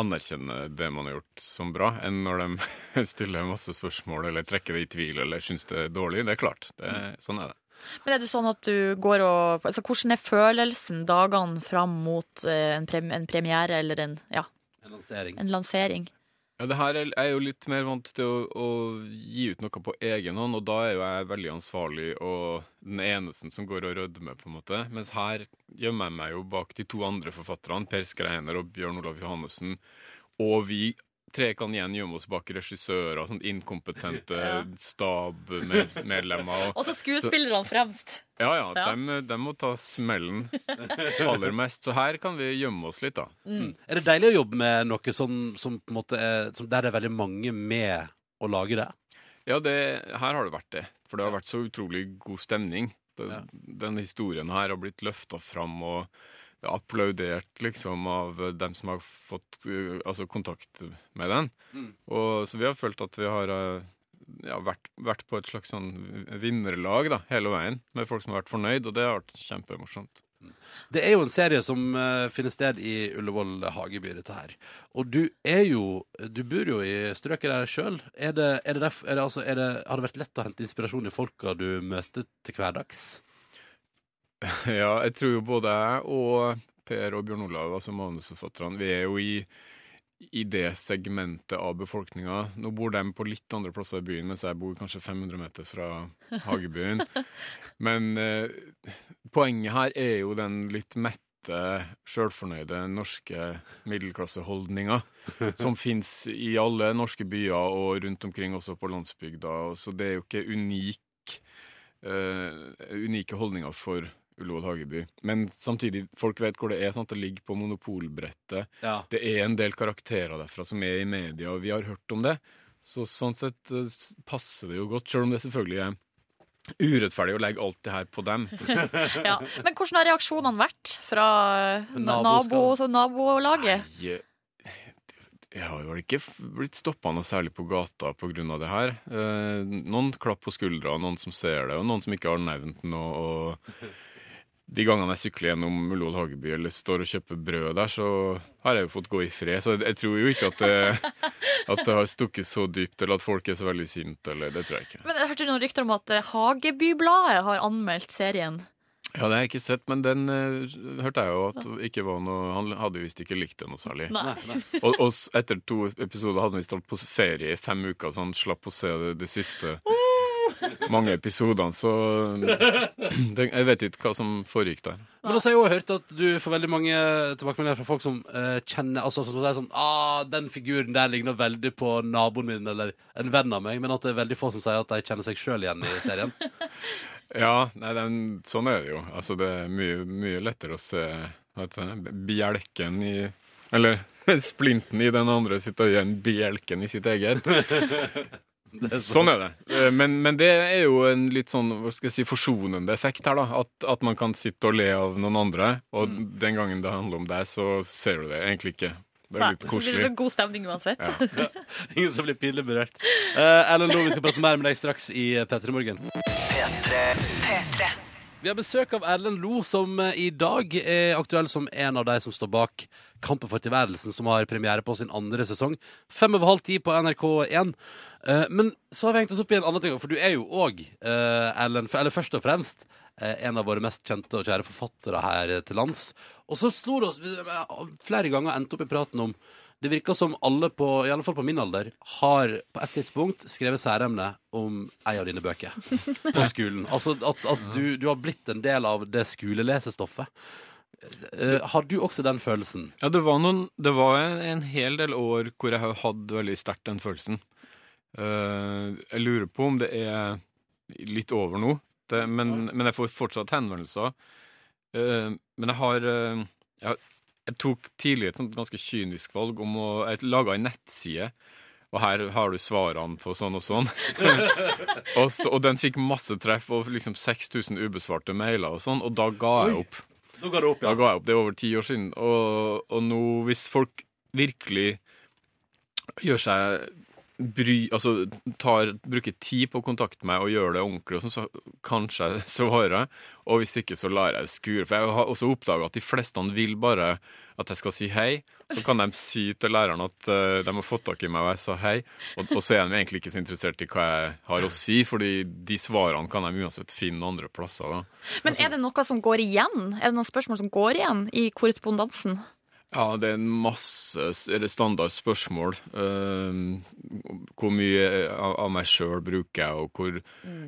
anerkjenner det man har gjort som bra, enn når de stiller masse spørsmål eller trekker det i tvil eller syns det er dårlig. Det er klart. Det er, sånn er det. Men er det sånn at du går og altså, Hvordan er følelsen dagene fram mot eh, en premiere eller en, ja, En lansering. en lansering? Ja, det her er jeg er jo litt mer vant til å, å gi ut noe på egen hånd, og da er jo jeg veldig ansvarlig og den eneste som går og rødmer, på en måte. Mens her gjemmer jeg meg jo bak de to andre forfatterne, Per Skreiner og Bjørn Olav Johannessen. Og vi tre kan igjen gjemme oss bak regissører, og sånt inkompetente Ja. stabmedlemmer. Og, så skuespillerne fremst. ja, ja, Ja. De, de må ta smellen aller mest. Så her kan vi gjemme oss litt, da. Mm. Er det deilig å jobbe med noe som, som på en måte er, som der det er veldig mange med å lage det? Ja, det, her har det vært det. For det har vært så utrolig god stemning. Den, Ja. Denne historien her har blitt løfta fram og applaudert liksom av dem som har fått uh, altså kontakt med den. Mm. Og, så vi har følt at vi har uh, ja, vært, vært på et slags sånn vinnerlag da, hele veien, med folk som har vært fornøyd, og det har vært kjempemorsomt. Det er jo en serie som uh, finner sted i Ullevål hageby, dette her. Og du er jo Du bor jo i strøket der sjøl. Er det, er det derfor, er det, altså, er det, har det vært lett å hente inspirasjon i folka du møter til hverdags? Ja, jeg tror jo både jeg og Per og Bjørn Olav, altså manusforfatterne, vi er jo i, i det segmentet av befolkninga. Nå bor de på litt andre plasser i byen, mens jeg bor kanskje 500 meter fra Hagebyen. Men eh, poenget her er jo den litt mette, sjølfornøyde norske middelklasseholdninga som fins i alle norske byer og rundt omkring også på landsbygda. Så det er jo ikke unik, uh, unike holdninger for Ullevål Hageby. Men samtidig, folk vet hvor det er. Sant? Det ligger på monopolbrettet. Ja. Det er en del karakterer derfra som er i media, og vi har hørt om det. Så sånn sett eh, passer det jo godt, sjøl om det selvfølgelig er urettferdig å legge alt det her på dem. Ja. Men hvordan har reaksjonene vært fra eh, nabo, nabolaget? Nei, jeg har jo vel ikke blitt stoppa noe særlig på gata pga. det her. Eh, noen klapp på skuldra, noen som ser det, og noen som ikke har nevnt noe. Og de gangene jeg sykler gjennom Ullevål Hageby eller står og kjøper brød der, så har jeg jo fått gå i fred. Så jeg tror jo ikke at det, at det har stukket så dypt, eller at folk er så veldig sinte, eller det tror jeg ikke. Men jeg hørte noen rykter om at eh, Hagebybladet har anmeldt serien. Ja, det har jeg ikke sett, men den uh, hørte jeg jo at ikke var noe Han hadde visst ikke likt det noe særlig. Nei. Og, og etter to episoder hadde han visst vært på ferie i fem uker, så han slapp å se det, det siste mange episodene. Så det, jeg vet ikke hva som foregikk der. Men også har jeg jo hørt at du får veldig mange tilbakemeldinger fra folk som eh, kjenner Altså som sier sånn ah, 'Den figuren der ligner veldig på naboen min eller en venn av meg', men at det er veldig få som sier at de kjenner seg sjøl igjen i serien. Ja, nei, den, sånn er det jo. Altså, det er mye, mye lettere å se vet du, bjelken i Eller splinten i den andre sitt øye enn bjelken i sitt eget. Sånn er det. Eh, Men, men det er jo en litt sånn hva skal jeg si, forsonende effekt her, da. At, at man kan sitte og le av noen andre, og den gangen det handler om deg, så ser du det egentlig ikke. Det er Nei, litt så blir koselig. det god stemning uansett. Ja. Ingen som blir pinlig berørt. Uh, Ellen Loe, vi skal prate mer med deg straks i P3 Morgen. Vi har besøk av Erlend Lo, som eh, i dag er aktuell som en av de som står bak Kampen for tilværelsen, som har premiere på sin andre sesong. Fem over halv ti på NRK1. Eh, men så har vi hengt oss opp i en annen ting, for du er jo òg, Erlend, eller først og fremst, eh, en av våre mest kjente og kjære forfattere her til lands. Og så slo det oss flere ganger endte opp i praten om det virker som alle på, i alle fall på min alder, har på et tidspunkt skrevet særemne om ei av dine bøker på skolen. Altså at, at du, du har blitt en del av det skolelesestoffet. Eh, har du også den følelsen? Ja, det var, noen, det var en, en hel del år hvor jeg har hatt veldig sterkt den følelsen. Uh, jeg lurer på om det er litt over nå, det, men, men jeg får fortsatt henvendelser. Uh, men jeg har jeg, jeg tok tidlig et sånt ganske kynisk valg om å Jeg en nettside. Og her har du svarene på sånn og sånn. og, så, og den fikk masse treff og liksom 6000 ubesvarte mailer og sånn, og da ga jeg opp. Da ga du opp, Da ga jeg opp. Det er over ti år siden. Og, og nå, hvis folk virkelig gjør seg bry, altså, tar, bruker tid på å kontakte meg og gjør det ordentlig, sånn, så kanskje jeg svarer. Og hvis ikke, så lar jeg det skure. For jeg har også oppdaga at de fleste vil bare at jeg skal si hei. Så kan de si til læreren at uh, de har fått tak i meg og jeg sa hei. Og, og så er de egentlig ikke så interessert i hva jeg har å si, fordi de svarene kan de uansett finne andre plasser. da. Men er det noe som går igjen? Er det noen spørsmål som går igjen i korrespondansen? Ja, det er en masse eller standard spørsmål. Ehm, hvor mye av, av meg sjøl bruker jeg, og hvor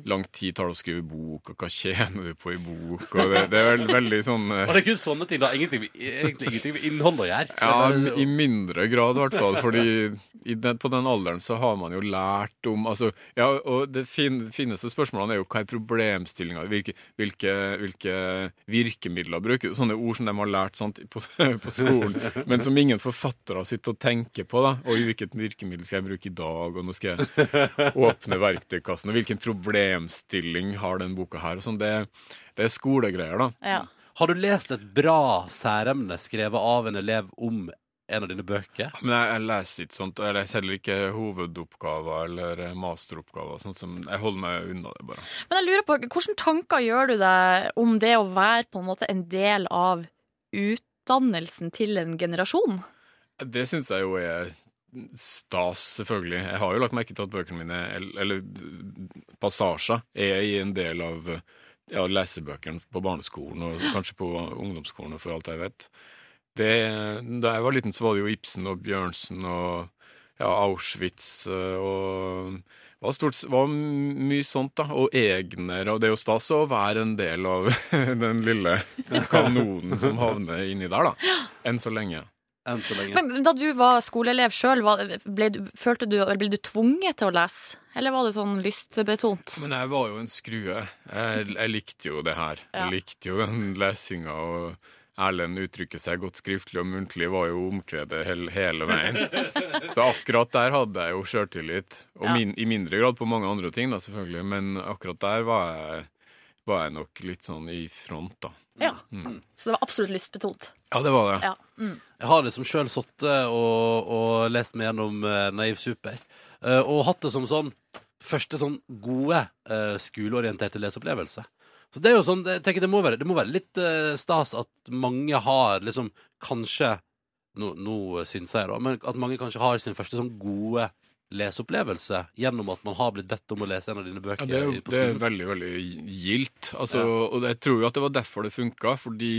lang tid tar det å skrive bok, og hva tjener du på i bok? Og det, det er vel, veldig sånn uh... Og det er kun sånne ting, da. Ingenting, egentlig ingenting med innhold å gjøre. Ja, i mindre grad i hvert fall. Fordi den, på den alderen så har man jo lært om altså, ja, og Det fin, fineste spørsmålene er jo hva er problemstillinga, hvilke, hvilke, hvilke virkemidler bruker du? Sånne ord som de har lært sant, på, på skolen, men som ingen forfattere sitter og tenker på. da, og Hvilket virkemiddel skal jeg bruke i dag, og nå skal jeg åpne verktøykassen, og hvilken problemstilling har den boka her? og sånn, Det, det er skolegreier, da. Ja. Har du lest et bra særemne skrevet av en elev om en av dine bøker? Men jeg, jeg leser ikke sånt, og jeg leser heller ikke hovedoppgaver eller masteroppgaver. Sånt som, jeg holder meg unna det, bare. Men jeg lurer på, hvilke tanker gjør du deg om det å være på en måte en del av utdannelsen til en generasjon? Det syns jeg jo er stas, selvfølgelig. Jeg har jo lagt merke til at bøkene mine, eller passasjer, er i en del av ja, lesebøkene på barneskolen og kanskje på ungdomsskolen, for alt jeg vet. Det, da jeg var liten, så var det jo Ibsen og Bjørnsen og ja, Auschwitz eh, og var, stort, var mye sånt, da. Og Egner. Og det er jo stas å være en del av den lille kanonen som havner inni der, da. Enn så lenge. Enn så lenge. Men da du var skoleelev sjøl, ble, du- du, ble du tvunget til å lese? Eller var det sånn lystbetont? Men jeg var jo en skrue. Jeg, jeg likte jo det her. Ja. Jeg likte jo den lesinga. og Erlend uttrykker seg godt skriftlig og muntlig var jo omkvedet hele, hele veien. Så akkurat der hadde jeg jo sjøltillit. Og Ja. min, i mindre grad på mange andre ting, da, selvfølgelig. Men akkurat der var jeg, var jeg nok litt sånn i front, da. Ja. Mm. Så det var absolutt lystbetont. Ja, det var det. Ja. Mm. Jeg har liksom sjøl sittet og, og lest meg gjennom uh, Naiv Super, uh, og hatt det som sånn første sånn gode uh, skoleorienterte leseopplevelse. Så det er jo sånn, jeg tenker det må være, det må være litt eh, stas at mange har liksom kanskje Nå, nå syns jeg, da, men at mange kanskje har sin første sånn gode leseopplevelse gjennom at man har blitt bedt om å lese en av dine bøker Ja, det er, jo- det er veldig, veldig gildt. Altså, Ja. Og jeg tror jo at det var derfor det funka, fordi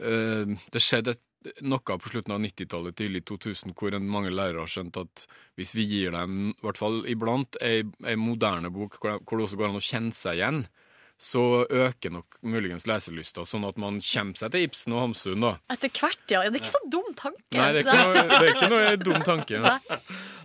eh, det skjedde et, noe på slutten av 90-tallet, tidlig 2000, hvor mange lærere har skjønt at hvis vi gir dem, i hvert fall iblant, ei, ei moderne bok hvor, hvor det også går an å kjenne seg igjen, så øker nok muligens leselysta, sånn at man kommer seg til Ibsen og Hamsun, da. Etter hvert, ja. Det er ikke så dum tanke. Nei, det er ikke noe, det er ikke noe dum tanke. Nei.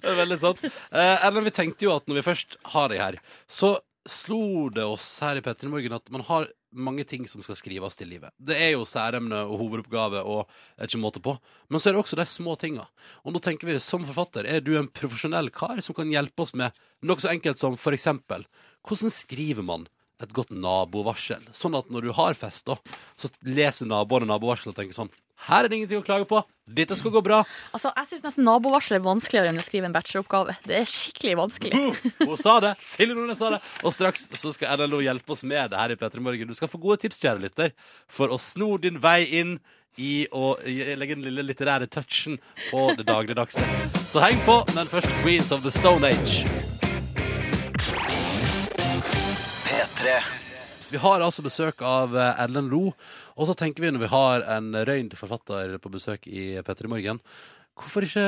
Det er veldig sant. Eh, eller vi tenkte jo at når vi først har de her, så slo det oss her i Petter i morgen at man har mange ting som skal skrives til livet. Det er jo særemne og hovedoppgave og det er ikke måte på. Men så er det også de små tinga. Og nå tenker vi som forfatter, er du en profesjonell kar som kan hjelpe oss med noe så enkelt som for eksempel hvordan skriver man et godt nabovarsel? Sånn at når du har fest, da, så leser naboene nabovarselet og tenker sånn her er det ingenting å klage på. Dette skal gå bra. Altså, jeg syns nesten nabovarsel er vanskeligere enn å skrive en bacheloroppgave. Det er skikkelig vanskelig. Hun sa det! Silje Nordnes sa det. Og straks så skal NLO hjelpe oss med det her i P3 Morgen. Du skal få gode tips, kjære lytter, for å sno din vei inn i å legge den lille litterære touchen på det dagligdagse. Så heng på, men først Queens of the Stone Age. Vi har altså besøk av eh, Ellen Lo. Og så tenker vi når vi har en røynd forfatter på besøk i P3 Morgen, hvorfor ikke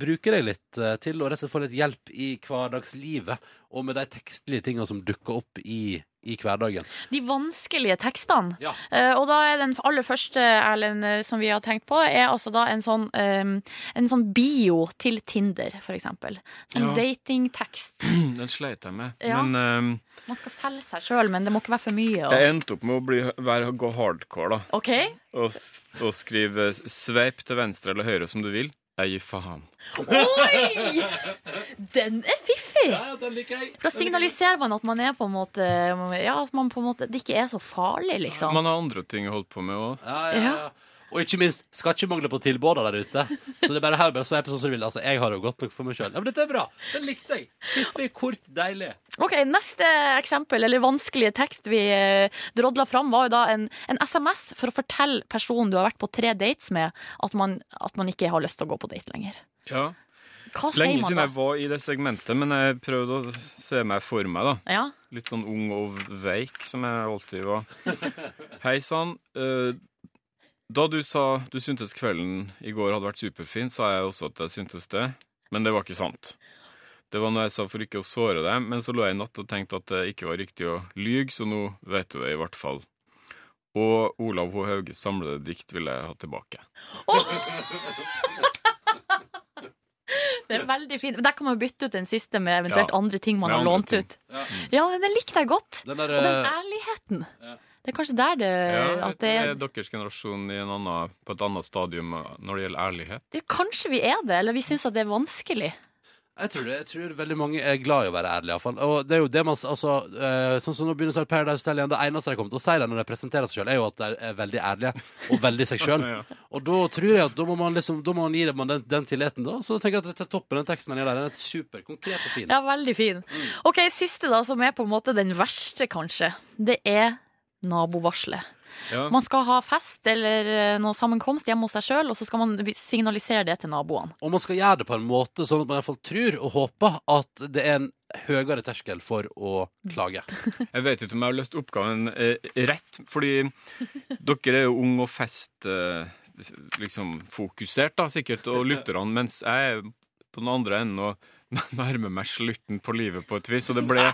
bruke deg litt eh, til å rett og slett få litt hjelp i hverdagslivet, og med de tekstlige tingene som dukker opp i, i hverdagen. De vanskelige tekstene. Ja. Uh, og da er den aller første, Erlend, eh, som vi har tenkt på, er altså da en sånn, um, en sånn bio til Tinder, for eksempel. Sånn Ja. datingtekst. Den sleit jeg med. Ja. Men um, Man skal selge seg sjøl, men det må ikke være for mye. jeg Og... endte opp med å bli, være, gå hardcore, da. Okay. Og, og skrive 'sveip til venstre eller høyre som du vil'. Jeg gir faen. Oi! Den er fiffig! Ja, den liker jeg. For da signaliserer man at man er på en måte Ja, at man på en måte Det ikke er så farlig, liksom. Man har andre ting å holde på med òg. Ja, ja, ja. Og ikke minst, skal ikke mangle på tilbud der ute. Så det er bare her bare sveip sånn som du vil. Altså, jeg har det godt nok for meg sjøl. Ja, men dette er bra. Den likte jeg. Fiffig, kort, deilig. Ok, Neste eksempel, eller vanskelige tekst vi eh, drodla fram, var jo da en, en SMS for å fortelle personen du har vært på tre dates med, at man, at man ikke har lyst til å gå på date lenger. Ja. Hva sier Lenge siden jeg var i det segmentet, men jeg prøvde å se meg for meg, da. Ja, Litt sånn ung og veik, som jeg alltid var. Hei sann. Da du sa du syntes kvelden i går hadde vært superfin, sa jeg også at jeg syntes det, men det var ikke sant. Det var noe jeg sa for ikke å såre deg, men så lå jeg i natt og tenkte at det ikke var riktig å lyge, så nå vet du det i hvert fall. Og Olav H. Hauges samlede dikt vil jeg ha tilbake. det er veldig fint. Men Der kan man bytte ut den siste med eventuelt Ja, andre ting man med har lånt ting. ut. Ja. Ja, den likte jeg godt. Den der, Og den eh, ærligheten. Ja. Det er kanskje der det, Ja, at det er er deres generasjon i en annen, på et annet stadium når det gjelder ærlighet? Ja, Kanskje vi er det, eller vi syns at det er vanskelig. Jeg tror, det, jeg tror veldig mange er glad i å være ærlige, iallfall. Og det er jo det man altså, eh, Sånn som nå begynner snart Paradise Hotel igjen. Det eneste de kommer til å si det når de presenterer seg sjøl, er jo at de er veldig ærlige og veldig seg sjøl. Ja. Og da tror jeg at da må man liksom Da må man gi dem den, den tilliten, da. Så tenker jeg at det er toppen, den teksten man der. Den er super konkret og fin. Ja, veldig fin. OK, siste, da, som er på en måte den verste, kanskje. Det er nabovarselet. Ja. Man skal ha fest eller eh, noe sammenkomst hjemme hos seg sjøl, og så skal man signalisere det til naboene. Og man skal gjøre det på en måte sånn at man i hvert fall tror og håper at det er en høyere terskel for å klage. Jeg vet ikke om jeg har løst oppgaven eh, rett, fordi dere er jo ung og fest eh, liksom fokusert, da, sikkert, og lytterne, mens jeg er på den andre enden og nærmer meg slutten på livet på et vis. Så det ble,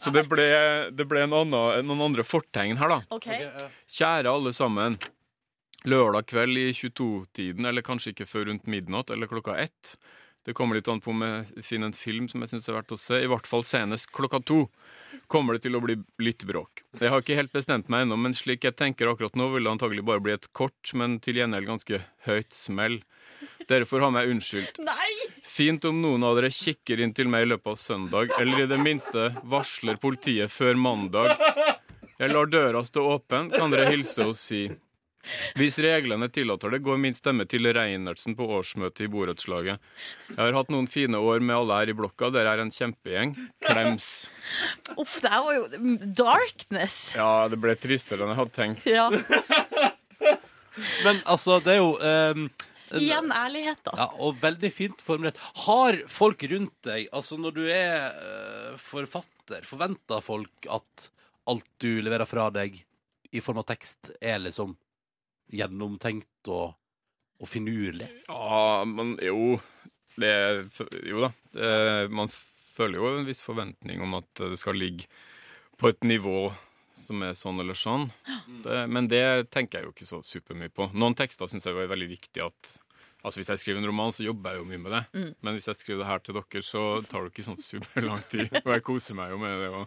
så det ble, det ble en annen, noen andre fortegn her, da. Kjære alle sammen. Lørdag kveld i 22-tiden, eller kanskje ikke før rundt midnatt eller klokka ett. Det kommer litt an på om jeg finner en film som jeg syns er verdt å se. I hvert fall senest klokka to kommer det til å bli litt bråk. Jeg har ikke helt bestemt meg ennå, men slik jeg tenker akkurat nå, vil det antagelig bare bli et kort, men til gjengjeld ganske høyt smell. Dere får ha meg unnskyldt. Fint om noen av dere kikker inn til meg i løpet av søndag, eller i det minste varsler politiet før mandag. Jeg lar døra stå åpen, kan dere hilse og si. Hvis reglene tillater det, går min stemme til Reinertsen på årsmøtet i borettslaget. Jeg har hatt noen fine år med alle her i blokka, dere er en kjempegjeng. Klems. Uff, det her var jo darkness. Ja, det ble tristere enn jeg hadde tenkt. Ja. Men altså, det er jo ehm, Igjen ærlighet, da. Ja, og veldig fint formulert. Har folk rundt deg, altså når du er eh, forfatter, forventer folk at alt du leverer fra deg i form av tekst, er liksom gjennomtenkt og, og finurlig? Ja, men jo det, Jo da. Det, man føler jo en viss forventning om at det skal ligge på et nivå som er sånn eller sånn. Det, men det tenker jeg jo ikke så supermye på. Noen tekster syns jeg var veldig viktig at Altså Hvis jeg skriver en roman, så jobber jeg jo mye med det. Mm. Men hvis jeg skriver det her til dere, så tar det ikke sånn superlang tid. Og jeg koser meg jo med det. Og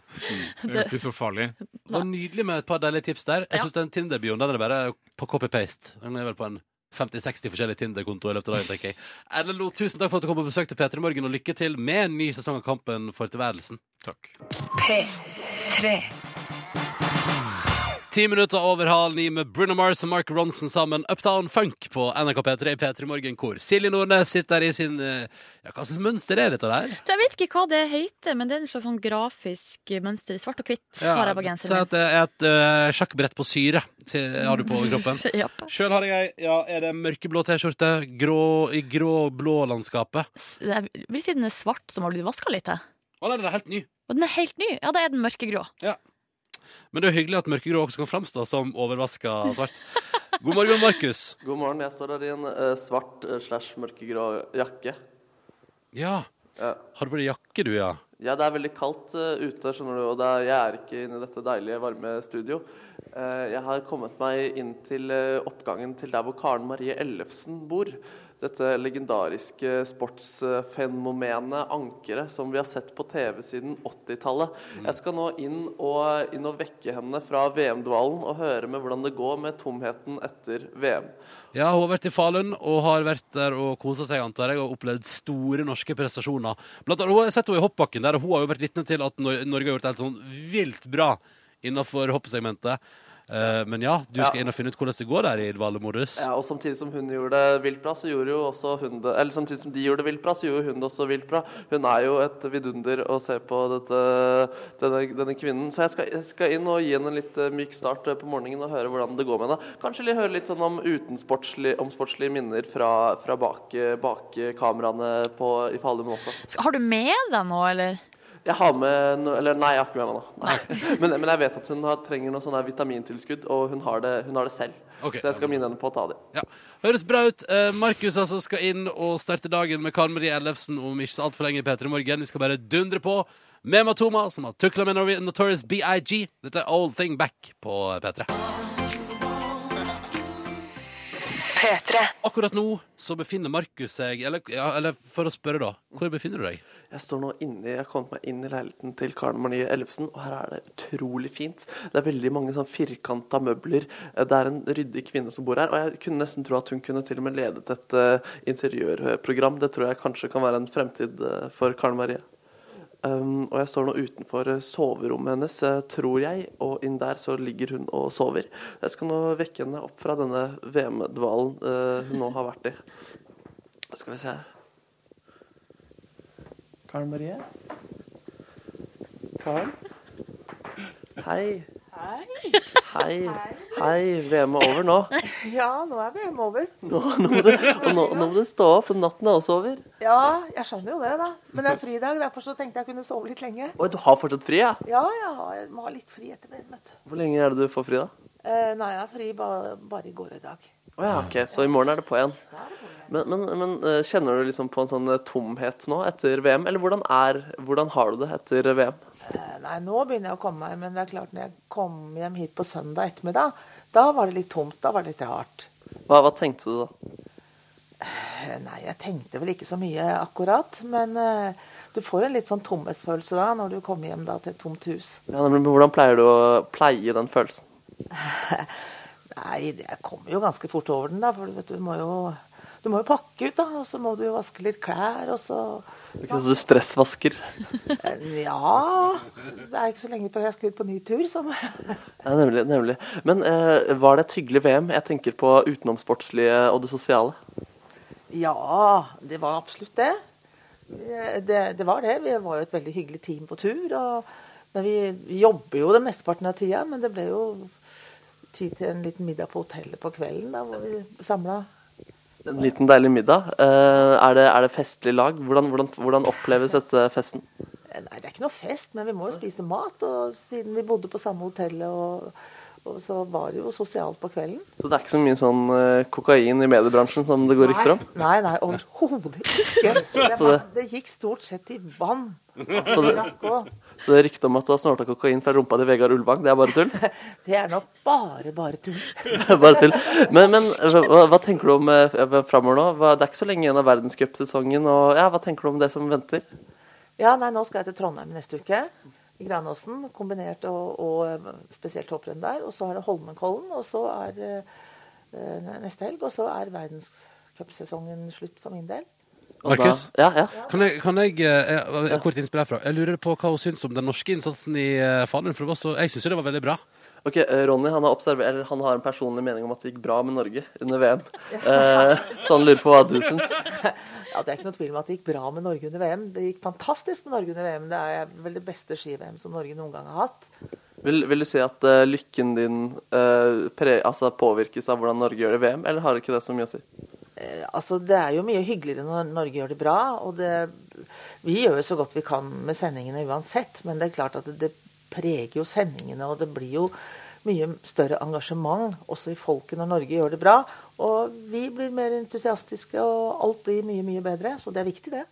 det er jo ikke så farlig. Det var nydelig med et par deilige tips der. Jeg Ja. synes den Tinder-bioen den er bare på copy-paste. Den er vel på en 50-60 forskjellige Tinder-kontoer i løpet av dagen, tenker jeg. Erlend Lo, tusen takk for at du kom på besøk til P3 Morgen, og lykke til med en ny sesong av Kampen for tilværelsen. Takk. P3. Ti minutter over halv ni med Bruno Mars og Mark Ronson sammen. Uptown Funk på NRK P3 i P3 Morgen, hvor Silje Nordnes sitter i sin eh, Ja, hva slags mønster er dette der? Jeg vet ikke hva det heter, men det er en slags sånn grafisk mønster i svart og hvitt. har jeg på genseren at det er et uh, sjakkbrett på syre har du på kroppen. min. Sjøl har jeg ja, er det mørkeblå T-skjorte grå, i grå-blå landskapet. Jeg vil si den er svart som har blitt vaska litt. Å nei, den er helt ny. Og den er helt ny. Ja, da er den mørkegrå. Men det er jo hyggelig at mørkegrå også kan framstå som overvaska svart. God morgen, Markus. God morgen. Jeg står her i en eh, svart eh, slash mørkegrå jakke. Ja. Ja. Har du på deg jakke, du, ja? Ja, det er veldig kaldt eh, ute, skjønner du, og det er, jeg er ikke inne i dette deilige, varme studio. Eh, jeg har kommet meg inn til eh, oppgangen til der hvor Karen Marie Ellefsen bor. Dette legendariske sportsfenomenet Ankeret, som vi har sett på TV siden 80-tallet. Jeg skal nå inn og, inn og vekke henne fra VM-dvalen og høre med hvordan det går med tomheten etter VM. Ja, hun har vært i Falun og har vært der og kosa seg, antar jeg, og opplevd store norske prestasjoner. Blant annet, hun har sett henne i hoppbakken der, og hun har jo vært vitne til at Norge har gjort det helt sånn vilt bra innenfor hoppsegmentet. Eh, men ja, du skal Ja. inn og finne ut hvordan det går der i dvalemodus. Ja, og samtidig som hun gjorde det vilt bra, så gjorde jo også hun det Eller samtidig som de gjorde det vilt bra, så gjorde hun det også vilt bra. Hun er jo et vidunder å se på dette, denne, denne kvinnen. Så jeg skal, jeg skal inn og gi henne en litt eh, myk start eh, på morgenen og høre hvordan det går med henne. Kanskje litt, høre litt sånn om utensportslige om sportslige minner fra, fra bak, bak kameraene på, i Falun også. Har du med deg noe, eller? Jeg har med no, Eller nei, jeg har ikke med meg noe. Nei. Men, men jeg vet at hun har, trenger noe sånn vitamintilskudd, og hun har det, hun har det selv. Okay, Så jeg skal minne henne på å ta det. Ja, Høres bra ut. Eh, Markus altså skal inn og starte dagen med Karen Marie Ellefsen om ikke så altfor lenge i P3 Morgen. Vi skal bare dundre på med Matoma, som har tukla med Notorious BIG. Dette er Old Thing Back på P3. P3. Akkurat nå så befinner Markus seg eller, ja, eller for å spørre, da. Hvor befinner du deg? Jeg står nå inne, jeg har kommet meg inn i leiligheten til Karen Marie Ellefsen, og her er det utrolig fint. Det er veldig mange sånn firkanta møbler. Det er en ryddig kvinne som bor her, og jeg kunne nesten tro at hun kunne til og med ledet et uh, interiørprogram. Det tror jeg kanskje kan være en fremtid uh, for Karen Marie. Um, og jeg står nå utenfor eh, soverommet hennes, eh, tror jeg, og inn der så ligger hun og sover. Jeg skal nå vekke henne opp fra denne VM-dvalen uh, hun nå har vært i. Skal vi se Karen Marie? Karen? Hei. Hei. Hei. VM er over nå. Ja, nå er VM over. Nå, nå, må du, og nå, nå må du stå opp, for natten er også over. Ja, jeg skjønner jo det, da. Men det er fridag, derfor så tenkte jeg kunne sove litt lenge. Oi, du har fortsatt fri, ja? Ja, jeg, har, jeg må ha litt fri etter VM. Hvor lenge er det du får fri, da? Eh, nei, jeg har fri bare, bare i går i dag. Å ja, ok, så i morgen er det på igjen. Men, men, men eh, kjenner du liksom på en sånn eh, tomhet nå etter VM, eller hvordan, er, hvordan har du det etter VM? Eh, nei, nå begynner jeg å komme meg, men det er klart når jeg kom hjem hit på søndag ettermiddag, da var det litt tomt, da var det litt rart. Hva, hva tenkte du da? Eh, nei, jeg tenkte vel ikke så mye akkurat, men uh, du får en litt sånn tomhetsfølelse da, når du kommer hjem da til et tomt hus. Ja, men hvordan pleier du å pleie den følelsen? Nei, jeg kommer jo ganske fort over den, da. For vet du, du må jo, du må jo pakke ut, da. Og så må du jo vaske litt klær, og så Ikke så du stressvasker? Eh, Ja Det er ikke så lenge før jeg skal ut på ny tur, så Ja, nemlig. nemlig. Men eh, var det et hyggelig VM? Jeg tenker på utenomsportslige og det sosiale. Ja, det var absolutt det. Eh, Det, det var det. Vi var jo et veldig hyggelig team på tur. Og, men vi, vi jobber jo den mesteparten av tida, men det ble jo tid til en liten middag på hotellet på kvelden, da, hvor vi samla En liten deilig middag. Eh, er, det, er det festlig lag? Hvordan, hvordan, hvordan oppleves dette festen? Eh, Nei, det er ikke noe fest, men vi må jo spise mat. Og siden vi bodde på samme hotellet, og, og så var det jo sosialt på kvelden. Så det er ikke så mye sånn eh, kokain i mediebransjen som det går rykter om? Nei, nei, overhodet ikke. Det, det gikk stort sett i vann. Så det, så det ryktet om at du har snorta kokain fra rumpa til Vegard Ulvang, det er bare tull? Det er nok bare, bare tull. bare tull. Men, men hva, hva tenker du om eh, framover nå? Hva, det er ikke så lenge igjen av verdenscupsesongen. Ja, hva tenker du om det som venter? Ja, nei, nå skal jeg til Trondheim neste uke. I Granåsen. Kombinert og, og spesielt hopprenn der. Og så er det Holmenkollen, og så er eh, neste helg. Og så er verdenscupsesongen slutt for min del. Markus? Ja, ja. Kan jeg, kan jeg jeg, jeg kort innspill herfra? Jeg lurer på hva hun syns om den norske innsatsen i uh, Falun. For det var så, jeg syns jo det var veldig bra. Ok, eh, Ronny han har, eller, han har en personlig mening om at det gikk bra med Norge under VM. Eh, så han lurer på hva du syns. Ja, Det er ikke noe tvil om at det gikk bra med Norge under VM. Det gikk fantastisk med Norge under VM. Det er vel det beste ski-VM som Norge noen gang har hatt. Vil, vil du si at uh, lykken din uh, pre, altså påvirkes av hvordan Norge gjør det i VM, eller har det ikke det så mye å si? Eh, altså, Det er jo mye hyggeligere når Norge gjør det bra. og det, Vi gjør jo så godt vi kan med sendingene uansett, men det er klart at det, det preger jo sendingene, og det blir jo mye større engasjement også i folket når Norge gjør det bra. Og vi blir mer entusiastiske, og alt blir mye, mye bedre. Så det er viktig, det.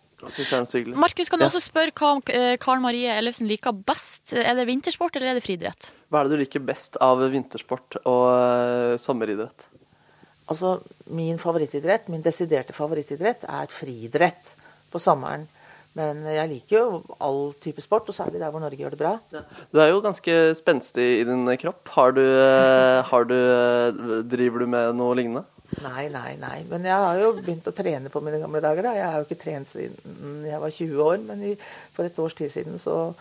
Markus, kan du Ja. også spørre hva Karl Karen Marie Ellefsen liker best? Er det vintersport eller er det friidrett? Hva er det du liker best av vintersport og eh, sommeridrett? Altså, min favorittidrett, min desiderte favorittidrett, er friidrett på sommeren. Men jeg liker jo all type sport, og særlig der hvor Norge gjør det bra. Du er jo ganske spenstig i din kropp. Har du, eh, har du eh, Driver du med noe lignende? Nei, nei, nei. Men jeg har jo begynt å trene på mine gamle dager. da. Jeg har jo ikke trent siden jeg var 20 år, men for et års tid siden så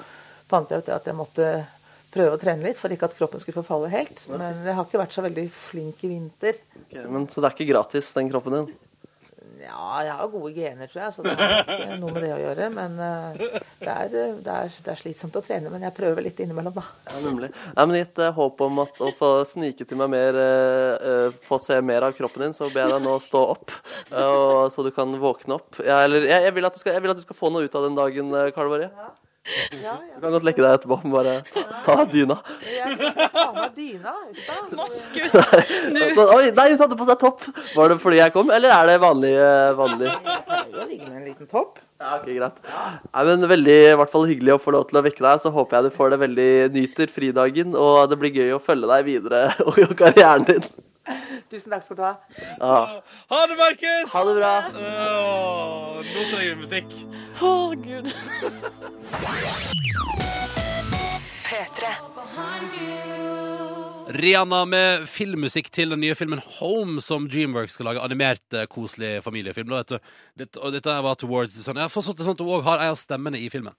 fant jeg ut at jeg måtte prøve å trene litt for ikke at kroppen skulle forfalle helt. Men jeg har ikke vært så veldig flink i vinter. Okay, men, så det er ikke gratis, den kroppen din? Ja, jeg har gode gener, tror jeg, så det har ikke noe med det å gjøre. Men eh, det er, eh, det, er, det er slitsomt å trene. Men jeg prøver litt innimellom, da. Ja, nemlig. Ja, men gitt eh, håp om at å få snike til meg mer eh, Få se mer av kroppen din, så ber jeg deg nå stå opp, uh, og, så du kan våkne opp. Ja, eller, jeg, jeg, vil at du skal, jeg vil at du skal få noe ut av den dagen, Karl-Varie Ja, Du kan godt lekke deg etterpå. Bare ta, av dyna. Jeg skal ta med dyna. Markus, nå Oi, nei, hun hadde på seg topp! Var det fordi jeg kom, eller er det vanlig? eh, vanlig? Jeg pleier å ligge med en liten topp. Ja, ok, greit. Nei, men Veldig i hvert fall hyggelig å få lov til å vekke deg. Så håper jeg du får det veldig nyter fridagen, og det blir gøy å følge deg videre og i karrieren din. Tusen takk skal du ha. Ja. Ha det, Markus! Ha det bra. Åh, nå trenger vi musikk. Å, gud. P3. Rihanna med filmmusikk til den nye filmen Home, som Dreamworks skal lage. Animert, eh, koselig familiefilm. Da, vet du. Dette, og dette var towards the sun. Jeg har forstått det sånn at hun òg har ei av stemmene i filmen.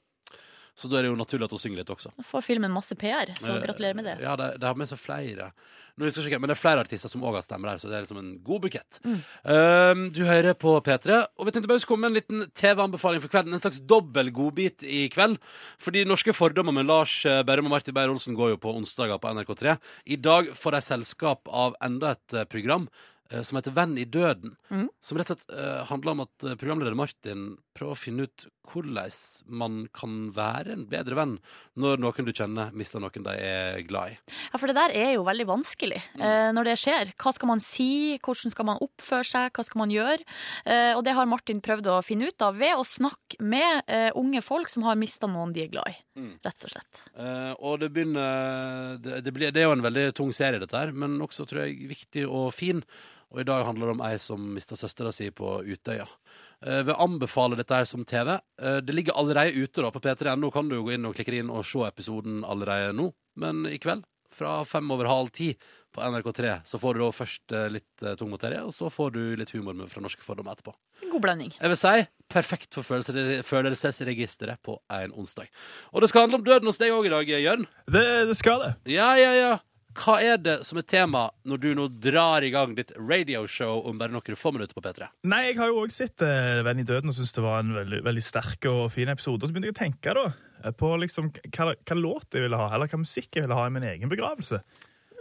Så da er det jo naturlig at hun synger litt også. Nå får filmen masse PR, så Eh, gratulerer med det. Ja, det, det har med seg flere. Nå husker jeg ikke, men det er flere artister som òg har stemmer der, så det er liksom en god bukett. Um, du hører på P3, og vi tenkte bare komme med en liten TV-anbefaling for kvelden. En slags dobbel godbit i kveld. Fordi Norske fordommer med Lars eh, Berrum og Martin Beyer-Olsen går jo på onsdager på NRK3. I dag får de selskap av enda et eh, program. Eh, Som heter Venn i døden. Mm. Som rett og slett uh, handler om at eh, programleder Martin prøver å finne ut hvordan man kan være en bedre venn når noen du kjenner, mister noen de er glad i. Ja, for det der er jo veldig vanskelig eh, når det skjer. Hva skal man si? Hvordan skal man oppføre seg? Hva skal man gjøre? Uh, og det har Martin prøvd å finne ut av ved å snakke med unge folk som har mista noen de er glad i. Mm. Rett og slett. Og det begynner det, det, blir, det er jo en veldig tung serie, dette her, men også tror jeg viktig og fin. Og i dag handler det om ei som mista søstera si på Utøya. Uh, vil anbefale dette her som TV. Uh, det ligger allerede ute da på p3.no. Kan du jo gå inn og klikke inn og se episoden allerede nå. Men i kveld, fra fem over halv ti på NRK3, så får du da først uh, litt uh, tung materie, og så får du litt humor med fra Norske fordommer etterpå. God blanding. Jeg vil si perfekt for følelsesregisteret på en onsdag. Og det skal handle om døden hos deg òg i dag, Jørn. Det, det skal det. Ja, ja, ja. Hva er det som er tema når du nå drar i gang ditt radioshow om bare noen få minutter på P3? Nei, jeg har jo òg sett uh, Venn i døden og syns det var en veldig, veldig sterk og fin episode. Og så begynte jeg å tenke da, på liksom, hva, hva låt jeg ville ha, eller hva musikk jeg ville ha i min egen begravelse.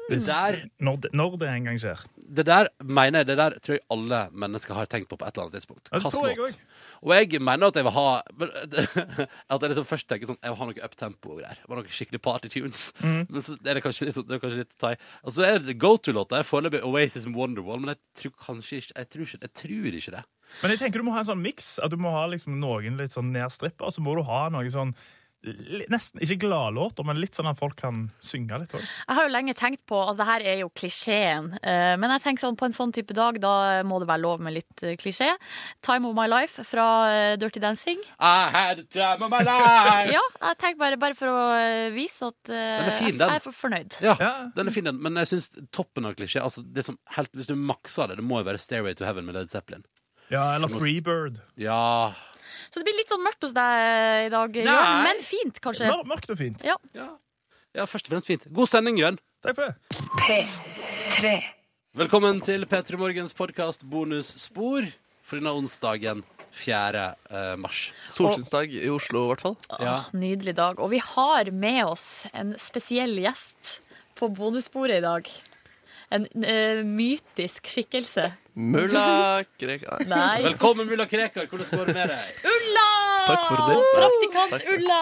Hvis, Der- når, det, når det en gang skjer. Det der mener jeg, det der tror jeg alle mennesker har tenkt på på et eller annet tidspunkt. Ja, det tror jeg også. Og jeg mener at jeg vil ha At jeg liksom først tenker sånn Jeg vil ha noe uptempo og greier. Noe skikkelig party tunes. Mhm. Men så er det kanskje, sånn- det er kanskje litt tai. Og så er det go to-låta. Jeg Foreløpig Oasis med Wonderwall, men jeg tror kanskje ikke Jeg tror ikke, jeg tror ikke det. Men jeg tenker du må ha en sånn miks. At du må ha liksom noen litt sånn nedstripper, og så må du ha noe sånn Nesten ikke gladlåter, men litt sånn at folk kan synge litt òg. Jeg har jo lenge tenkt på Altså, det her er jo klisjeen. eh, men jeg tenker sånn på en sånn type dag, da må det være lov med litt eh, klisjé. 'Time of My Life' fra eh, Dirty Dancing. I had the time of my life! Ja, jeg tenker bare, bare for å vise at Den er fin, jeg- den. jeg er for fornøyd. Ja, Ja. den er fin, den. Men jeg syns toppen av klisjé altså det som helt, Hvis du makser det, det må jo være Stairway to Heaven med Led Zeppelin. Ja, eller Freebird. Ja Så det blir litt sånn mørkt hos deg i dag, Jørn. Men fint, kanskje. Mør, mørkt og fint. Ja. Ja, ja først og fremst fint. God sending, Jørn. Takk for det. P3. Velkommen til P3 Morgens podkast bonusspor for denne onsdagen 4. eh, mars. Solskinnsdag i Oslo, i hvert fall. Ja. Nydelig dag. Og vi har med oss en spesiell gjest på bonusbordet i dag. En uh, mytisk skikkelse. Mulla Krekar. Nei. Velkommen, mulla Krekar. Hvordan går det med deg? Ulla! Takk for det. Praktikant Takk. Ulla!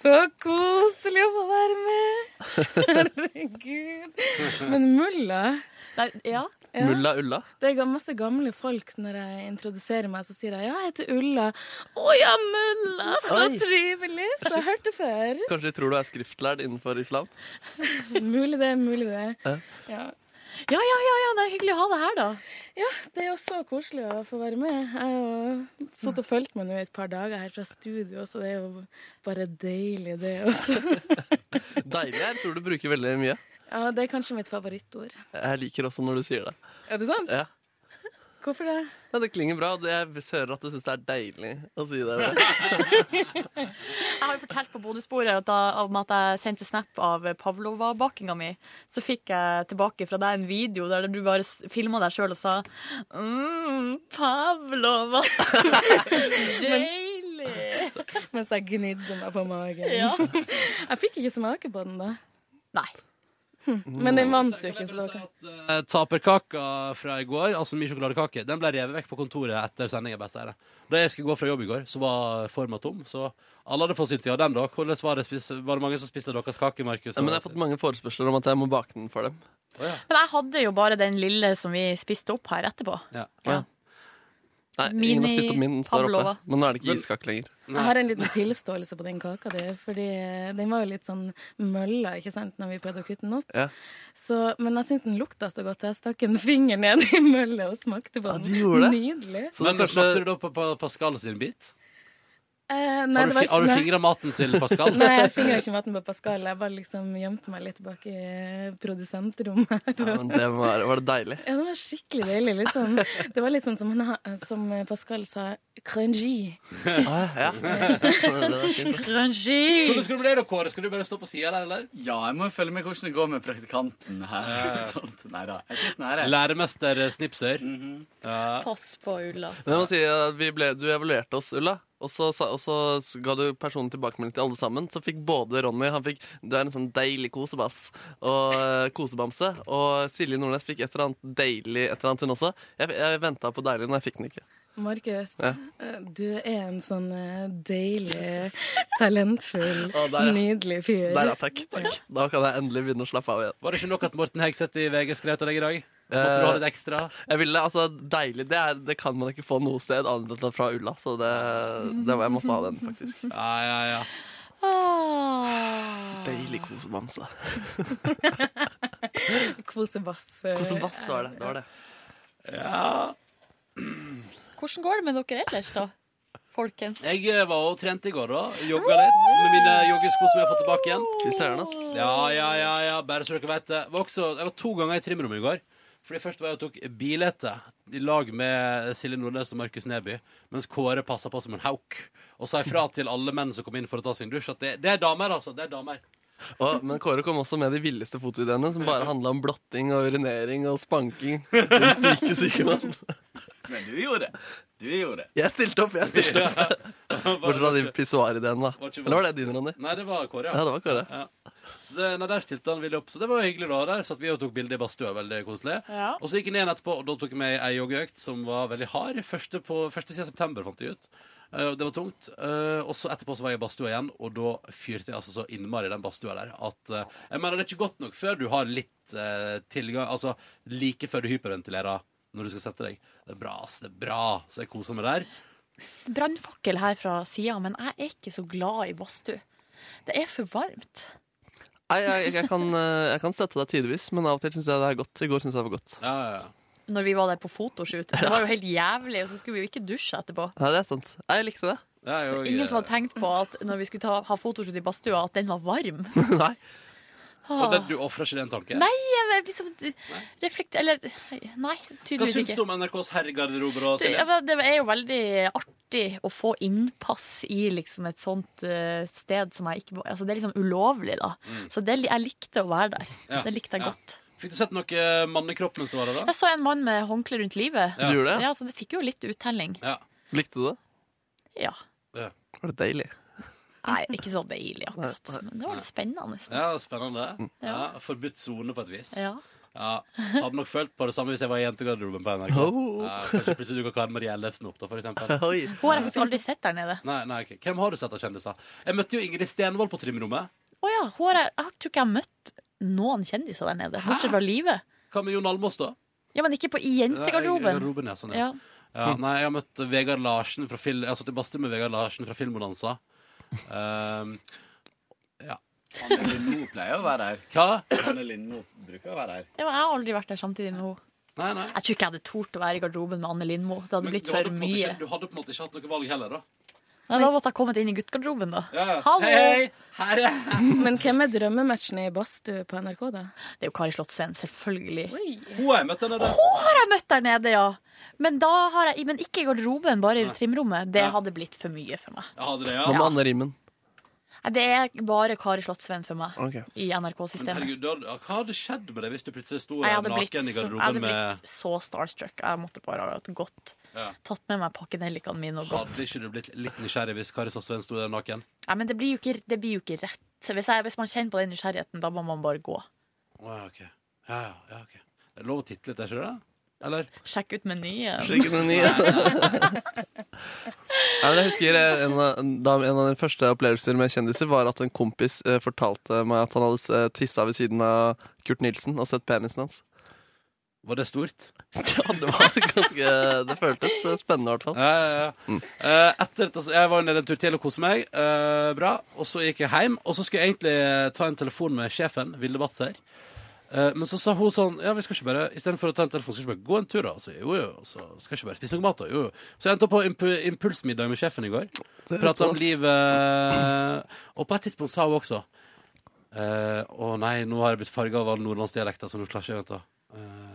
Så koselig å få være med! Herregud. Men mulla Nei, ja. ja. Mulla Ulla. Det er masse gamle folk når jeg introduserer meg, så sier jeg ja, jeg heter Ulla. Å ja, mulla! Så Oi. trivelig! Så jeg hørte før. Kanskje de tror du er skriftlærd innenfor islam? Mulig det, mulig det. Ja. Ja. Ja, ja, ja, det er hyggelig å ha deg her, da. ja, det er jo så koselig å få være med. Jeg har jo sittet og fulgt meg nå i et par dager her fra studio, så det er jo bare deilig, det også. Deilig. her tror du bruker veldig mye. Ja, det er kanskje mitt favorittord. Jeg liker også når du sier det. Er det sant? Ja. Hvorfor det? Ja, Det klinger bra. Jeg hører at du syns det er deilig å si det. Jeg har jo fortalt på bonussporet om at jeg sendte snap av pavlova-bakinga mi. Så fikk jeg tilbake fra deg en video der du bare filma deg sjøl og sa mm, Pavlova. Deilig. Mens jeg gnidde meg på magen. Ja. Jeg fikk ikke smake på den, da. Nei. Men den vant jo ikke. så det var ikke- Eh, Taperkaka fra i går, altså mye sjokoladekake, den ble revet vekk på kontoret etter sendinga. Da jeg skulle gå fra jobb i går, så var forma tom. Så alle hadde fått sin tid av den, da. Hvordan var det, spis- var det mange som spiste deres kake, Markus? Ja, men jeg har fått mange forespørsler om at jeg må bake den for dem. Men jeg hadde jo bare den lille som vi spiste opp her etterpå. Ja. Ja. Nei, ingen har spist opp min. Den står Pavlova. oppe. Men nå er det ikke iskake lenger. Jeg har en liten tilståelse på den kaka di, fordi den var jo litt sånn mølla ikke sant, når vi prøvde å kutte den opp. Ja. Så, men jeg syns den lukta så godt, så jeg stakk en finger ned i mølla og smakte på den. du gjorde det? Nydelig. Men smakte du da på, på Pascal sin bit? Eh, nei, Har du, det har du fingra maten til Pascal? Nei, jeg fingra ikke maten på Pascal. Jeg bare liksom gjemte meg litt bak i produsentrommet. Ja, men det var, var det deilig. Ja, det var skikkelig deilig. Litt sånn, det var litt sånn som, han, som Pascal sa, crunchy. Ah, ja. Crunchy! Hvordan skal du bli da, Kåre? Skal du bare stå på sida der, eller? Ja, jeg må følge med hvordan det går med praktikanten her. Sånt. Nei da, jeg sitter nære. Læremester Snipser. ja. Pass på, Ulla. Men jeg må si at vi ble, Du evaluerte oss, Ulla. Og så, sa- og så ga du personen tilbakemelding til alle sammen. Så fikk både Ronny han fikk, Du er en sånn deilig kosebass og eh, kosebamse. Og Silje Nordnes fikk et eller annet deilig et eller annet, hun også. Jeg, jeg venta på deilig, men jeg fikk den ikke. Markus, Ja. eh, du er en sånn eh, deilig, talentfull, Å, der, ja. nydelig fyr. Der, ja. Takk. takk. Da kan jeg endelig begynne å slappe av igjen. Var det ikke nok at Morten Hegseth i VG skrev til deg i dag? Måtte du ha litt ekstra? Jeg ville, altså, Deilig, det, er, det kan man ikke få noe sted annet enn fra Ulla. Så det, det var, jeg måtte ha den, faktisk. Ja, ja, ja. Ah. Deilig kosebamse. Kosebass. eh, Kosebass var det. det, var det. Ja. Hvordan går det med dere ellers, da? Folkens. Jeg eh, var og trente i går, da. Jogga litt med mine joggesko som jeg har fått tilbake igjen. Fy søren, ass. Ja, ja, ja, ja, bare så dere vet det. Var også, jeg var to ganger i trimrommet i går. Fordi Først var jeg og tok bilete i lag med Silje Nordnes og Markus Neby, mens Kåre passa på som en hauk. Og sa ifra til alle menn som kom inn for å ta sin dusj, at det, det er damer, altså. Det er damer. Og, men Kåre kom også med de villeste fotoideene, som bare handla om blotting og urinering og spanking. Den syke, syke mann. Men du gjorde det. Du gjorde det. Jeg stilte opp, jeg stilte opp. Bortsett fra din pissoarideene, da. Eller var det din, Ronny? Nei, det var Kåre, Ja, det var Kåre. Ja. Så det, nei, Der stilte han villig opp. Så det var hyggelig. da Der satt vi og tok bilde i badstua. Veldig koselig. Ja. Og så gikk han igjen etterpå, og da tok jeg med ei joggeøkt som var veldig hard. Første, på, første siden september, fant jeg ut. Eh, det var tungt. Eh, og så etterpå så var jeg i badstua igjen, og da fyrte jeg altså så innmari i den badstua der at eh, Jeg mener, det er ikke godt nok før du har litt eh, tilgang Altså like før du hyperventilerer når du skal sette deg. Det er bra, ass. Det er bra. Så jeg koser meg der. Brannfakkel her fra sida, men jeg er ikke så glad i badstue. Det er for varmt. Nei, jeg, jeg, kan, eh, jeg kan støtte deg tidvis, men av og til syns jeg det er godt. I går syns jeg det var godt. Ja, ja, ja. Når vi var der på fotoshoot. Det var jo helt jævlig, og så skulle vi jo ikke dusje etterpå. Ja, det er sant. Jeg likte det. Ja, jo, Ingen som hadde tenkt på at når vi skulle ta, ha fotoshoot i badstua, at den var varm. Nei. Og det, du ofrer ikke den tanken? Nei, jeg liksom reflekt... Eller nei, Hva tydeligvis syns du om NRKs herregarderober? og Det, Silje? det er jo veldig artig å få innpass i liksom et sånt eh, sted som jeg ikke altså Det er liksom ulovlig, da. Mm. Så det, jeg likte å være der. Ja, Det likte jeg ja. godt. Fikk du sett noe mannekropp mens du var der? da? Jeg så en mann med håndkle rundt livet. Ja. Du gjorde det? Ja, så det fikk jo litt uttelling. Ja. Likte du det? Ja. Ja. Var det deilig? Nei, ikke så deilig akkurat. Men det var litt spennende. Ja, spennende. Ja. Ja, Forbudt sone på et vis. Ja. Ja, Hadde nok følt på det samme hvis jeg var i jentegarderoben på NRK. Oh. Ja, kanskje plutselig dukker Karen Marie Ellefsen opp, da, for eksempel. Oi. Hun har jeg faktisk aldri sett der nede. Nei, nei, okay. Hvem har du sett av kjendiser? Jeg møtte jo Ingrid Stenvold på trimrommet. Å ja, hun har jeg, jeg tror ikke jeg har møtt noen kjendiser der nede, bortsett fra livet. Hva med Jon Almaas, da? Ja, men ikke på, i Nei, jentegarderoben. garderoben, ja, sånn, ja. Ja. Ja, nei, jeg har møtt Vegard Larsen fra Fil... Jeg har satt i badstue med Vegard Larsen fra Filmbonanza. Um, ja. Anne Lindmo pleier å være her. Hva? Anne Lindmo bruker å være her. Ja, men jeg har aldri vært der samtidig med henne. Nei, nei. Jeg tror ikke jeg hadde tort å være i garderoben med Anne Lindmo. Det hadde Men blitt for mye. ikke, du hadde på en måte ikke hatt noe valg heller, da? Nei, da måtte jeg kommet inn i guttegarderoben, da. Ja. Hallo! Hei, her er jeg. Men hvem er drømmematchen i badstue på NRK, da? Det er jo Kari Slottsveen, selvfølgelig. Hun har jeg møtt der nede. Hun har jeg møtt der nede, ja! Men, da har jeg, men ikke i garderoben, bare i trimrommet. Det Ja. hadde blitt for mye for meg. Ja, det, ja. Hva med Anne Rimmen? Nei, Det er bare Kari Slottsveen for meg Ok. i Men NRK-systemet. herregud, hva hadde skjedd med deg hvis du plutselig sto Jeg hadde blitt, naken i så, jeg hadde garderoben med blitt så starstruck. Jeg måtte bare ha gått. ja. Tatt med meg pakkenellikene mine og gått. Hadde ikke du blitt litt nysgjerrig hvis Kari Slottsveen sto der naken? Nei, men det blir jo ikke, det blir jo ikke rett. Hvis, jeg, hvis man kjenner på den nysgjerrigheten, da må man bare gå. Å, ja, ok. Ja, ja, ja, ok. Det er lov å titte litt, er ikke det? Eller? Sjekk ut menyen. Sjekk ut menyen. Jeg husker eh, en av, en av de første opplevelser med kjendiser var at en kompis eh, fortalte meg at han hadde eh, tissa ved siden av Kurt Nilsen og sett penisen hans. Var det stort? Ja, det var ganske Det føltes eh, spennende, i hvert fall. Ja, ja, ja. Mm. etter at altså, Jeg var nede en tur til og koste meg. eh, bra. Og så gikk jeg hjem, og så skulle jeg egentlig eh, ta en telefon med sjefen, Vilde Batzer. Eh, men så sa hun sånn Ja, vi skal ikke bare Istedenfor å ta en telefon, skal vi ikke bare gå en tur, da? Så, jo, jo. Så skal vi ikke bare spise noe mat, da? Jo, jo. Så jeg endte opp på imp impulsmiddag med sjefen i går. Prata om livet. Og på et tidspunkt sa hun også eh, Å nei, nå har jeg blitt farga av all nordlandsdialekta, så nå klarer jeg ikke vente. Uh,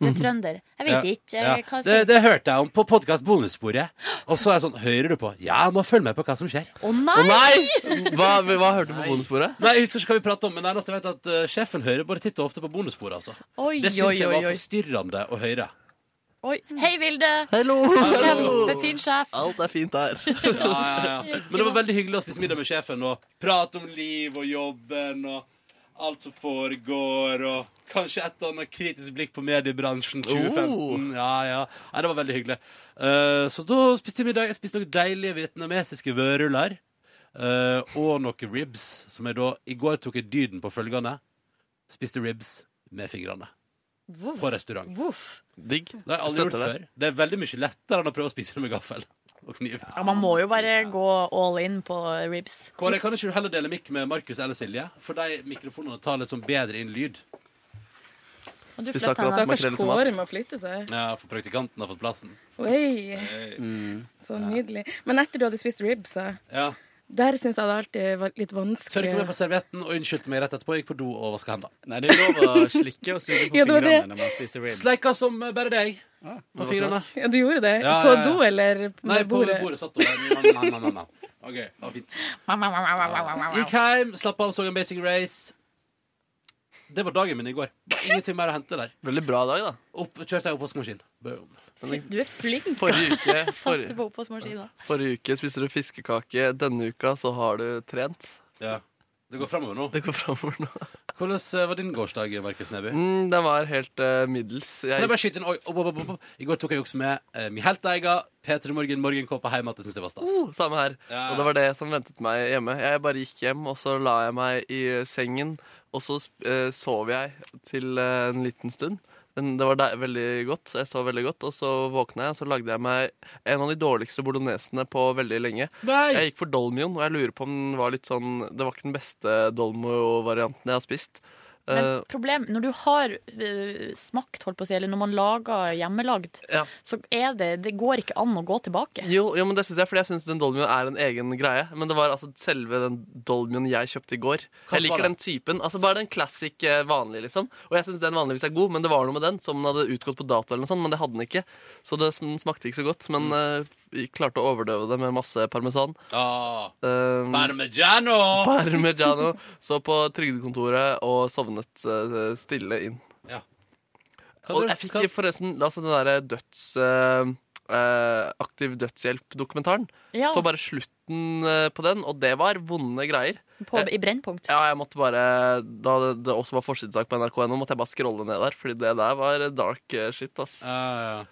Er trønder. Jeg vet ikke ja. hva det, det hørte jeg om på podkast Bonussporet. Og så er jeg sånn Hører du på? Ja, jeg må følge med på hva som skjer. Å nei! Å nei! Hva, hva hørte du på bonussporet? Nei, Jeg husker ikke hva vi pratet om, men nærmest jeg vet at uh, sjefen hører bare titt og ofte på bonussporet. Altså. Oi, Det syns jeg var forstyrrende å høre. Oi. Hei, Vilde! Hallo! Kjempefin sjef. Alt er fint her. Ja, ja, ja. Men det var veldig hyggelig å spise middag med sjefen og prate om liv og jobben og alt som foregår, og kanskje et og annet kritisk blikk på mediebransjen 2015. Ja, ja. Nei, det var veldig hyggelig. Uh, så da spiste jeg middag. Jeg spiste noen deilige vietnamesiske vørruller. Uh, og noen ribs, som jeg da I går tok jeg dyden på følgende. Spiste ribs med fingrene. På restaurant. Voff. Digg. Det har jeg aldri gjort det. før. Det er veldig mye lettere enn å prøve å spise det med gaffel og kniv. Ja, man må jo bare gå all in på ribs. Kåre, kan ikke du heller dele mikk med Markus eller Silje? For de mikrofonene tar litt sånn bedre inn lyd. Og du Vi snakker om makrell i tomat. Kåre må flytte seg. Ja, for praktikanten har fått plassen. Oi, Mm. så nydelig. Men etter du hadde spist ribs, så Ja. Der syns jeg det alltid var litt vanskelig. Tørka meg på servietten og unnskyldte meg rett etterpå. Gikk på do og vaska hendene. Nei, det er lov å slikke og suge på Ja, fingrene det. når man spiser ribs. Sleika som bare deg. Ah, På fingrene. Ja, du gjorde det? Ja, På do eller på Nei, på bordet? bordet satt hun. OK, det var fint. Gikk hjem, slapp av, så Amazing Race. Det var dagen min i går. Ingenting mer å hente der. Veldig bra dag, da. Opp, kjørte jeg oppvaskmaskin. Boom. Du er flink. Forrige uke, forrige, forrige uke spiste du fiskekake. Denne uka så har du trent. Ja. Det går framover nå. Det går framover nå. Hvordan eh, var din gårsdag, Markus Neby? Mm, den var helt uh, middels. Kan Jeg, jeg bare skyte inn Oi, oh, oh, oh. I går tok jeg også med uh, min helteiga P3 Morgen morgenkåpa hjemme. at jeg syntes det var stas. Uh, samme her. Ja. Og det var det som ventet meg hjemme. Jeg bare gikk hjem, og så la jeg meg i eh, sengen. Og så uh, sov jeg til eh, en liten stund. Men det var veldig godt. Jeg sov veldig godt. Og så våkna jeg, og så lagde jeg meg en av de dårligste bolognesene på veldig lenge. Nei! Jeg gikk for dolmion, og jeg lurer på om den var litt sånn Det var ikke den beste dolmo-varianten jeg har spist. Men Eh, problem, når du har eh, smakt, holdt på å si, eller når man lager hjemmelagd, Ja. så er det Det går ikke an å gå tilbake. Jo, jo, men det syns jeg, fordi jeg syns den dolmien er en egen greie. Men det var altså selve den dolmien jeg kjøpte i går. Hva Jeg liker den typen. Altså Bare den classic eh, vanlige, liksom. Og jeg syns den vanligvis er god, men det var noe med den som den hadde utgått på dato, eller noe sånt, men det hadde den ikke. Så det den smakte ikke så godt. Men eh, vi klarte å overdøve det med masse parmesan. Ah, Uh, Parmigiano! Parmigiano. Så på trygdekontoret og sovnet eh, stille inn. Kan Og du- jeg fikk kan- forresten altså den derre døds... Uh, eh, aktiv dødshjelp-dokumentaren. Ja, Så bare slutten uh, på den, og det var vonde greier. på, I Brennpunkt. Ja, jeg måtte bare Da det, det også var forsidesak på nrk.no, måtte jeg bare scrolle ned der, Fordi det der var dark shit, ass. Ja, ja.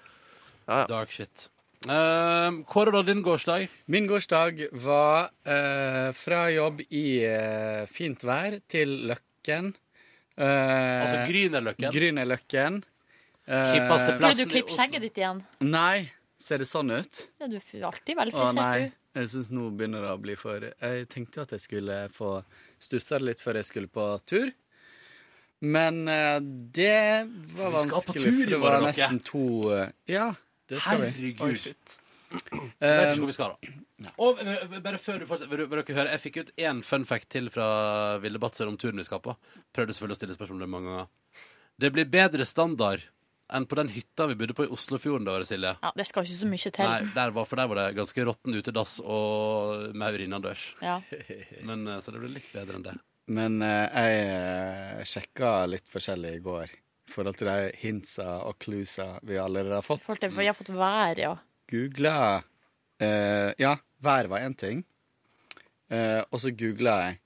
Ja, ja. Dark shit. Uh, Kåre, da, din gårsdag? Min gårsdag var eh, fra jobb i fint vær til Løkken. Eh, Altså Grünerløkken? Grünerløkken. Eh, Skulle du klippe skjegget ditt igjen? Nei, ser det sånn ut? Ja, du er alltid veldig Å frisert, nei, du. jeg syns nå begynner det å bli for Jeg tenkte jo at jeg skulle få stussa det litt før jeg skulle på tur. Men eh, det var vanskelig. Vi skal på tur i det morgen, dere. nesten to eh, Ja, det skal vi. Herregud. Oi, shit. Jeg vet ikke Um, hvor vi skal, da. Og eh, bare før du fortsetter, vil, du- vil dere høre Jeg fikk ut én fun fact til fra Vilde Batzer om turen vi skal på. Prøvde selvfølgelig å stille spørsmål om det mange ganger. Det blir bedre standard enn på den hytta vi bodde på i Oslofjorden da, Silje. Ja, det skal ikke så mye til. Nei, der var, for der var det ganske råtten utedass og maur innendørs. Ja. Men, eh, så det ble litt bedre enn det. Men eh, jeg uh, sjekka litt forskjellig i går i forhold til de hintsa og cluesa vi allerede har fått. Det- for jeg har fått vær, ja. Googla eh, Ja, vær var én ting. Uh, og så googla jeg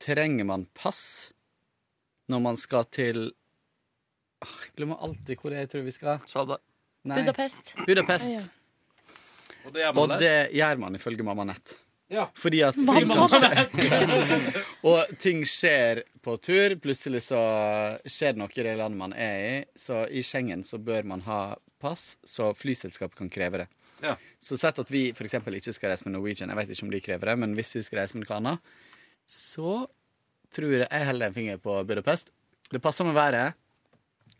Trenger man pass når man skal til Åh, Jeg glemmer alltid hvor jeg tror vi skal. Svalbard. Nei. Budapest. Budapest. Ja. Og det gjør man Og det gjør man ifølge Mamma Nett. Ja. Fordi at ting kan skje. og ting skjer på tur. Plutselig så skjer det noe i det landet man er i. Så i Schengen så bør man ha pass, så flyselskapet kan kreve det. Ja. Så sett at vi f.eks. ikke skal reise med Norwegian, jeg vet ikke om de krever det, men hvis vi skal reise med noe annet, så tror jeg jeg heller en finger på Budapest. Det passer med været.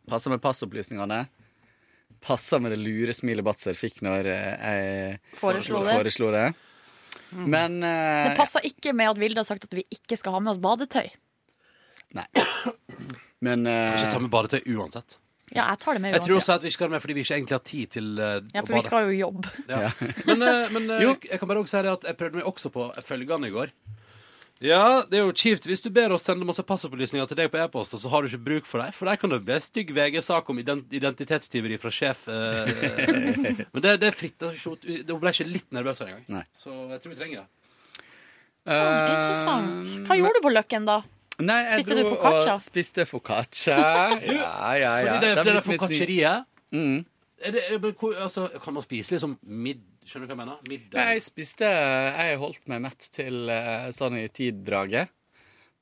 Passer med passopplysningene. Passer med det lure smilet Batzer fikk når eh, jeg Foreslo det. foreslo det. Men uh, Det passer ikke med at Vilde har sagt at vi ikke skal ha med oss badetøy. Men uh, Kanskje ta med badetøy uansett. Ja, jeg tar det med Jeg tror uansett. også at vi ikke skal ha det med fordi vi ikke egentlig har tid til eh, Ja, å for vi bade. skal jo jobbe. Ja. Men, eh, men eh, Jo. jeg kan bare også si det at jeg prøvde meg også på følgende i går. Ja, det er jo kjipt hvis du ber oss sende masse passopplysninger til deg på e-post, og så har du ikke bruk for dem, for der kan det bli en stygg VG-sak om ident identitetstyveri fra sjef. eh, men det, det er fritt. Det er ikke- det ble ikke litt nervøs her engang. Nei. Så jeg tror vi trenger det. Interessant. Hva gjorde du på Løkken, da? Nei, jeg Spiste du focaccia? og Spiste focaccia. Ja, ja, ja. Fordi det, det, det nye- foccaccieriet Mm. er det, er, altså, Kan man spise liksom midd... Skjønner du hva jeg mener? Middag? Nei, jeg spiste Jeg holdt meg mett til eh, sånn i tiddraget.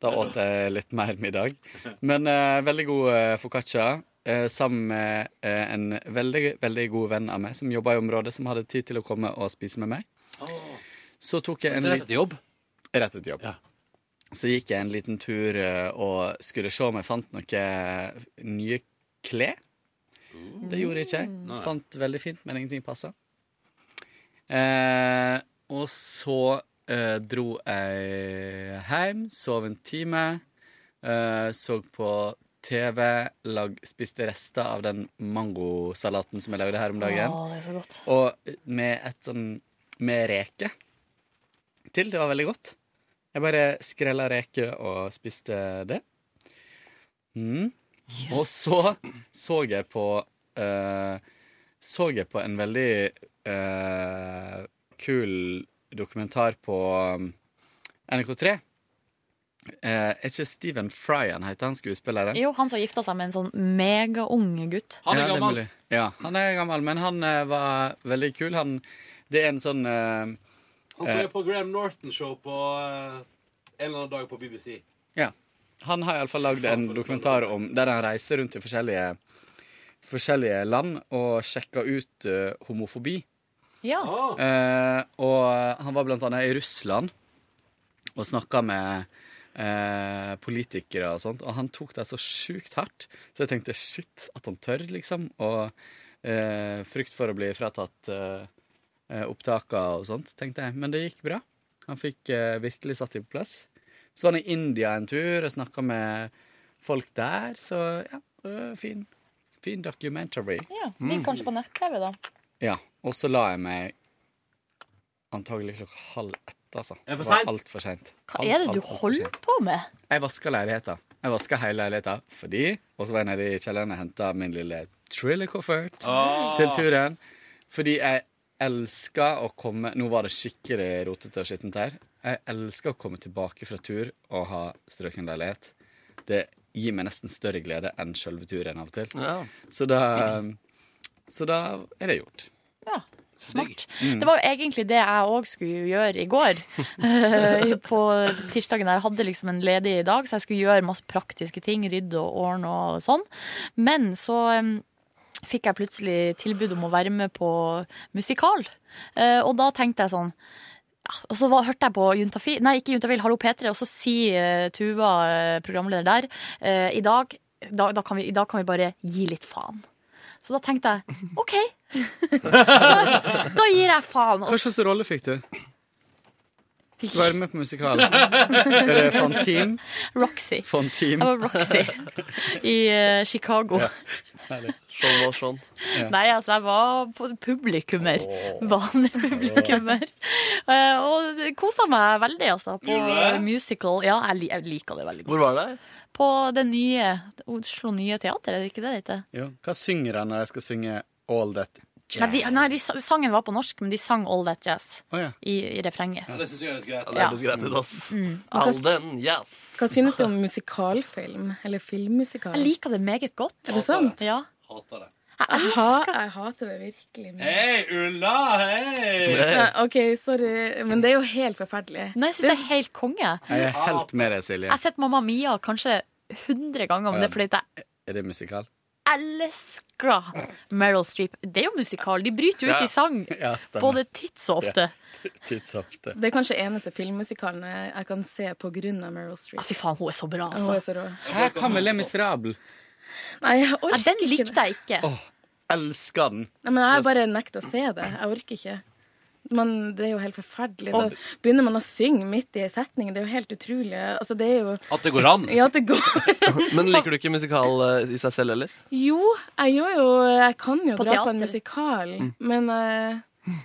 Da åt jeg litt mer middag. Men uh, veldig god uh, foccaccia. eh, sammen med eh, en veldig, veldig god venn av meg som jobba i området, som hadde tid til å komme og spise med meg. Så tok jeg en Rett etter jobb? Rett etter jobb. Så gikk jeg en liten tur eh, og skulle se om jeg fant noen nye klær. Det gjorde jeg ikke jeg. Fant veldig fint, men ingenting passa. Eh, og så eh, dro jeg hjem, sov en time, eh, så på TV, lag, spiste rester av den mangosalaten som jeg lagde her om dagen. Å, det er så godt. Og med et sånn med reke til. Det var veldig godt. Jeg bare skrella reker og spiste det. Mm. Og så så jeg på uh, Så jeg på en veldig uh, kul dokumentar på um, NRK3. Eh, er ikke Stephen Fry han heter, han skuespilleren? Jo, han som gifta seg med en sånn megaung gutt. Han er gammel. Ja, han er gammel, men han uh, var veldig kul. Han, det er en sånn eh, Han så eh, jeg på Graham Norton-show på eh, en eller annen dag på BBC. Ja. Han har iallfall lagd en dokumentar om der han reiser rundt i forskjellige, forskjellige land og sjekker ut eh, homofobi. Ja. Eh, og han var blant annet i Russland og snakka med eh, politikere og sånt, og han tok det så sjukt hardt. Så jeg tenkte shit, at han tør, liksom. Og eh, frykt for å bli fratatt eh, eh, opptaker og sånt, tenkte jeg. Men det gikk bra. Han fikk eh, virkelig satt det på plass. Så var han i India en tur og snakka med folk der, så ja, fin, fin documentary. Ja, det gikk kanskje på nett-TV, da. Ja, og så la jeg meg antagelig klokka halv ett, altså. Det var sent? Altfor seint. Hva er det du holder på med? Jeg vaska leiligheta. Jeg vaska hele leiligheta fordi Og så var jeg nede i kjelleren og henta min lille triller-koffert Ah. til turen. Fordi jeg elsker å komme Nå var det skikkelig rotete og skittent her. Jeg elsker å komme tilbake fra tur og ha strøken leilighet. Det gir meg nesten større glede enn sjølve turen av og til. Ja. Så da Så da er det gjort. Ja, smart. Mm. Det var jo egentlig det jeg òg skulle gjøre i går. Eh, på tirsdagen der jeg hadde liksom en ledig dag, så jeg skulle gjøre masse praktiske ting. Rydde og ordne og sånn. Men så fikk jeg plutselig tilbud om å være med på musikal. Eh, og da tenkte jeg sånn og så var, hørte jeg på Juntafil, nei ikke Juntafil, Hallo P3, og så sier eh, Tuva, eh, programleder der, i dag, da, da vi, i dag kan vi bare gi litt faen. Så da tenkte jeg OK. da, da gir jeg faen. Hva slags rolle fikk du? Være med på musikalen. Er det Fantin? Roxy. Fantin. Jeg var Roxy i uh, Chicago. Herlig. Sånn var Sean. Nei, altså, jeg var på publikummer. Vanlig publikummer. uh, og kosa meg veldig, altså, på musical. Ja, jeg, li- jeg liker det veldig godt. Hvor var det? På det nye Oslo Nye Teater, er det ikke det det heter? Jo. Hva synger de når jeg skal synge All That Jazz? Nei, de, nei de, sangen var på norsk, men de sang All That Jazz oh, ja. i, i refrenget. Ja, det syns jeg høres greit Ja, det ut, ass. Mm. All den jazz. Hva synes du om musikalfilm? Eller filmmusikal? Jeg liker det meget godt. Er det sant? Ja. Hater det. Jeg, ha, jeg hater det virkelig mye. Hei, Ulla! Hei! Nei, OK, sorry, men det er jo helt forferdelig. Nei, jeg syns det er helt konge. Jeg er helt med deg, Silje. Jeg har sett Mamma Mia kanskje 100 ganger, om det fordi jeg Er det musikal? Elsker Meryl Streep. Det er jo musikal. De bryter jo ut i sang Ja, både tids og ofte. Ja. Det er kanskje eneste filmmusikalen jeg kan se på grunn av Meryl Streep. Fy faen, hun er så bra, Hun er altså. så rå. Hæ, hva med Les Miserables? Nei, jeg orker Nei, den likte jeg ikke. Åh, elsker den. Nei, men jeg bare nekter å se det. Jeg orker ikke. Man, det er jo helt forferdelig. Så begynner man å synge midt i ei setning. Det er jo helt utrolig. Altså, det er jo At det går an? Ja, at det går Men liker du ikke musikal eh, i seg selv heller? Jo, jeg gjør jo Jeg kan jo På dra på en musikal, Mm. men uh,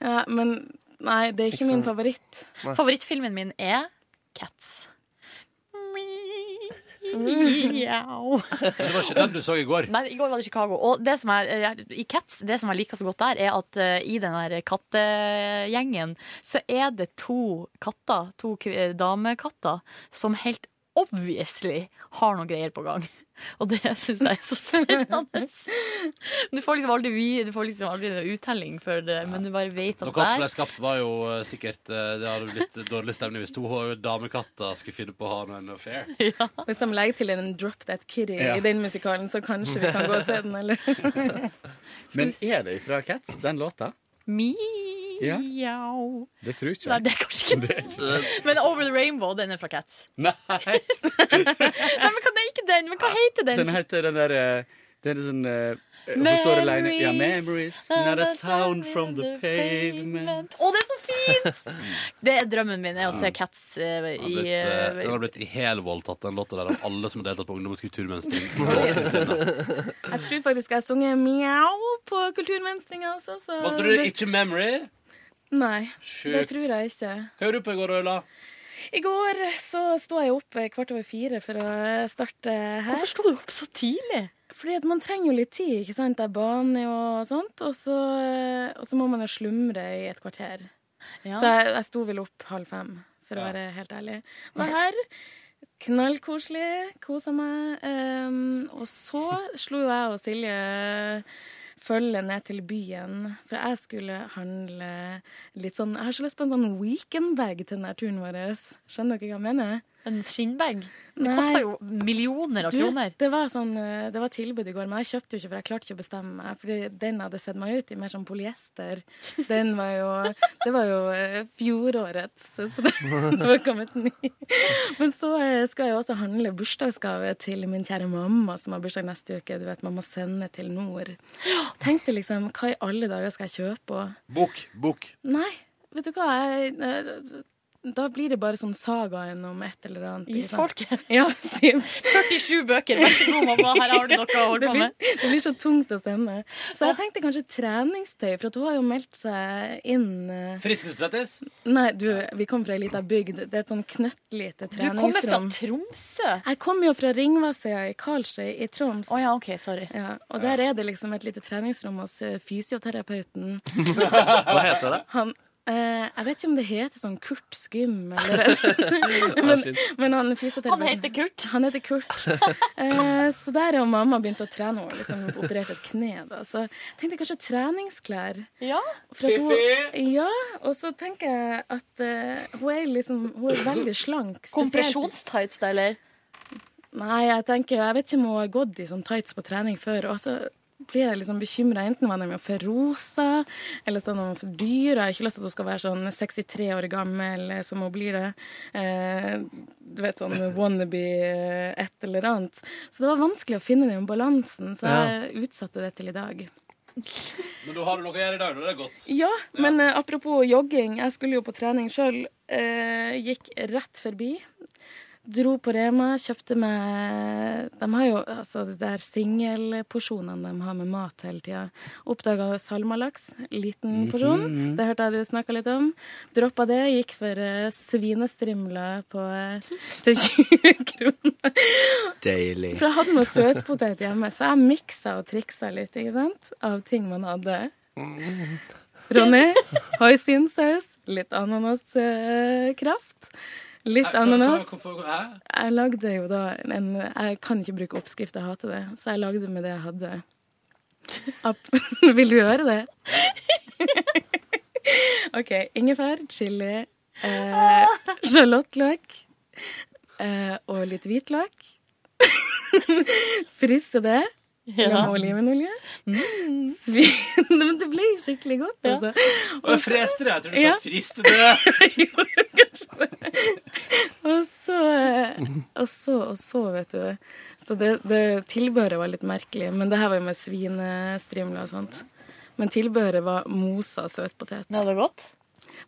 Ja, men Nei, det er ikke Ikke min favoritt. Favorittfilmen min er Cats. Mjau. Det var ikke den du så i går. Nei, i går var det Chicago. Og det som er, eh, i Cats, det som jeg liker så godt der, er at eh, i den der kattegjengen så er det to katter, to damekatter, som helt obviously har noen greier på gang. Og det syns jeg er så spennende. Du får liksom aldri, vi- du får liksom aldri noen uttelling for det, men du bare vet at som ble skapt, var jo eh, sikkert eh, Det hadde blitt dårlig stemning hvis to damekatter skulle finne på å ha noen affair. Hvis de legger til en Drop That Kitty Ja. i den musikalen, så kanskje vi kan gå og se den, eller? Men er det fra Cats, den låta? Ja. Det tror ikke Nei, jeg. det er kanskje ikke det. Men Over the Rainbow, den er fra Cats. Nei! Nei, men hva, det er ikke den. Men hva heter den? Den heter den der Den er sånn uh, Hun står alene Ja, Memories memories. Not a sound from the pavement. Å, det er så fint! Det er drømmen min, er å se Cats uh, i eh, eh, den har blitt i helvoldtatt, den låta der, av alle som har deltatt på Ungdommens kulturmønstring. Jeg tror faktisk jeg har sunget mjau på kulturmønstringa også, så Valgte du ikke Memory? Nei, det tror jeg ikke. Hva gjorde du på i går, Øyla? I går så sto jeg opp kvart over fire for å starte her. Hvorfor sto du opp så tidlig? Fordi at man trenger jo litt tid, ikke sant. Det er bane og sånt, og så, og så må man jo slumre i et kvarter. Ja. Så jeg, jeg sto vel opp halv fem, for å være helt ærlig. Var her. Knallkoselig. Kosa meg. Um, og så slo jo jeg og Silje følge ned til byen, for jeg skulle handle litt sånn Jeg har så lyst på en sånn weekendbag til denne turen vår. Skjønner dere hva jeg mener? En skinnbag? Det koster jo millioner av Du, kroner. Det var, sånn, eh, det var tilbud i går, men jeg kjøpte jo ikke, for jeg klarte ikke å bestemme meg. Fordi den hadde sett meg ut i mer sånn polyester. Den var jo Det var jo eh, fjorårets, så det, det var kommet ny. Men så eh, skal jeg også handle bursdagsgave til min kjære mamma, som har bursdag neste uke. Du vet, man må sende til nord. Tenkte liksom, hva i alle dager skal jeg kjøpe? Bok. Bok. Nei, vet du hva? Jeg, da blir det bare sånn sagaen om et eller annet. Isfolket? Ja, 47 bøker, vær så god, mamma. Her har du noe å holde det på med. det blir så tungt å sende. Så jeg tenkte kanskje treningstøy, for at hun har jo meldt seg inn eh, Frisk og Svettis? Nei, du, vi kom fra ei lita bygd. Det er et sånn knøttlite treningsrom. Du kommer fra. Tromsø? Jeg kommer jo fra Ringvassøya i Karlsøy i Troms. Å ja, OK, sorry. Ja, og der er det liksom et lite treningsrom hos eh, fysioterapeuten. Hva heter det? Han eh, Jeg vet ikke om det heter sånn Kurt Skym, eller men, men han fysioterapeuten Han heter Kurt. Han heter Kurt. Uh, så der har mamma begynt å trene. Hun liksom operert et kne. Da. Så jeg tenkte kanskje treningsklær. Ja. Hun, ja, og så tenker jeg at uh, hun er liksom Hun er veldig slank. Kompresjonstights, da, eller? Nei, jeg tenker Jeg vet ikke om hun har gått i sånn tights på trening før. Og så blir jeg liksom bekymra. Enten var de for rosa, eller så er de for dyre. Jeg har ikke lyst til at hun skal være sånn 63 år gammel som hun blir det. Eh, du vet sånn wannabe eh, et eller annet. Så det var vanskelig å finne den balansen, så jeg utsatte det til i dag. Men da har du noe å gjøre i dag, da. Det er godt. Ja, men eh, apropos jogging. Jeg skulle jo på trening sjøl. Eh, gikk rett forbi. Dro på Rema, kjøpte meg De har jo altså de der singelporsjonene de har med mat hele tida. Oppdaga salmalaks. Liten porsjon. Mhm. Det hørte jeg du snakka litt om. Droppa det. Gikk for uh, svinestrimler på uh, til 20 kroner. Deilig. For jeg hadde noe søtpotet hjemme, så jeg miksa og triksa litt ikke sant? av ting man hadde. Ronny, hoisinsaus, litt ananaskraft. Uh, Hæ, ananas. hva- hvorfor- hæ? Jeg lagde jo da en Jeg kan ikke bruke oppskrift, jeg hater det. Så jeg lagde med det jeg hadde. App. Vil du høre det? OK. Ingefær, chili, eh, sjalottløk eh, og litt hvitløk. Friste det. Ja. Med olivenolje. Svin Men det ble skikkelig godt, altså. Og jeg freste det. Jeg tror du Ja. sa friste det. Og så, eh, og så, og så, vet du. Så det, det tilbehøret var litt merkelig. Men det her var jo med svinestrimler og sånt. Men tilbehøret var mosa søtpotet. Det var godt?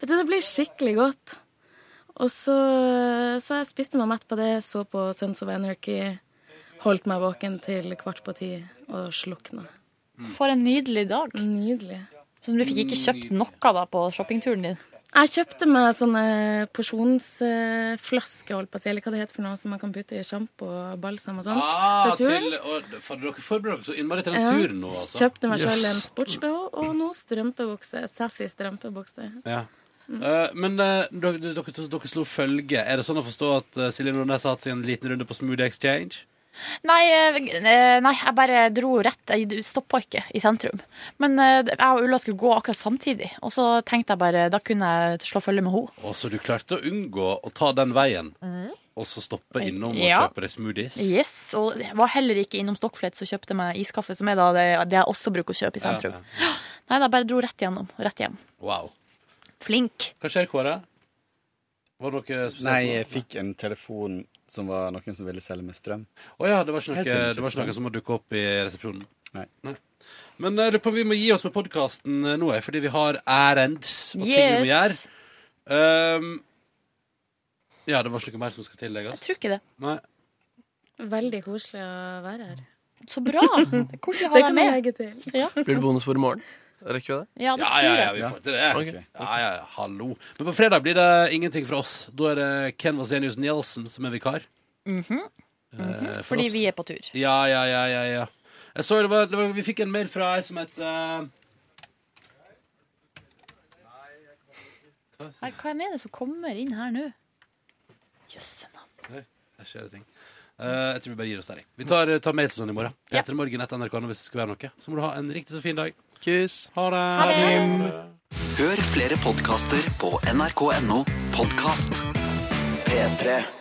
Vet du, det ble skikkelig godt. Og så, så jeg spiste meg mett på det, så på Sons of Anarchy. Holdt meg våken til kvart på ti og slukna. For en nydelig dag. Nydelig. Så du fikk ikke kjøpt noe da på shoppingturen din? Jeg kjøpte meg sånne porsjonsflasker, holdt på å si, eller hva det heter for noe, som man kan putte i sjampo og balsam og sånt. Ah, til, og, for dere forbereder dere så innmari til den Ja. turen nå, altså. Kjøpte meg selv Yes. en sports-BH og noe strømpebukse. Sassy strømpebukse. Ja. Uh, men uh, dere, dere, dere slo følge. Er det sånn å forstå at uh, Silje Nordnes har hatt seg en liten runde på Smoothie Exchange? Nei, eh, nei, jeg bare dro rett. Jeg stoppa ikke i sentrum. Men eh, jeg og Ulla skulle gå akkurat samtidig, og så tenkte jeg bare da kunne jeg slå følge med henne. Og så du klarte å unngå å ta den veien, og så stoppe innom og Ja. kjøpe deg smoothies? Yes, og jeg var heller ikke innom Stockflett og kjøpte meg iskaffe, som er da det, det jeg også bruker å kjøpe i sentrum. Ja, Nei, da bare dro rett gjennom. Rett hjem. Wow. Flink. Hva skjer, Kåre? Var det noe spesielt? Nei, jeg fikk en telefon som var noen som ville selge med strøm. Å ja, det var ikke noe, det var ikke noe som må dukke opp i resepsjonen? Nei. Men eh, vi må gi oss med podkasten nå, jeg, fordi vi har ærends og ting vi må Yes. gjøre. Um, ja, det var ikke noe mer som skal tillegges? Jeg tror ikke det. Nei. Veldig koselig å være her. Så bra! Koselig å ha Det deg kan jeg med. legge til. Ja. Blir det bonusbord i morgen? Rekker vi det? Ja, det Ja, tror ja, jeg. ja, vi får til det. Ok. Ja, ja, ja, hallo. Men på fredag blir det ingenting fra oss. Da er det Ken Vasenius Nielsen som er vikar. Mhm. Eh, for Fordi oss. vi er på tur. Ja, ja, ja, ja, ja. Jeg så det var, det var Vi fikk en mail fra ei som het eh, Her, hva er det som kommer inn her nå? Jøsse navn. Der skjer det ting. Eh, jeg tror vi bare gir oss der. jeg. Vi tar, tar mail sånn i morgen. Ja. Etter morgen etter NRK hvis det skulle være noe. Så må du ha en riktig så fin dag. Kyss. Ha det. Ha det. Hør flere podkaster på nrk.no podkast. P3.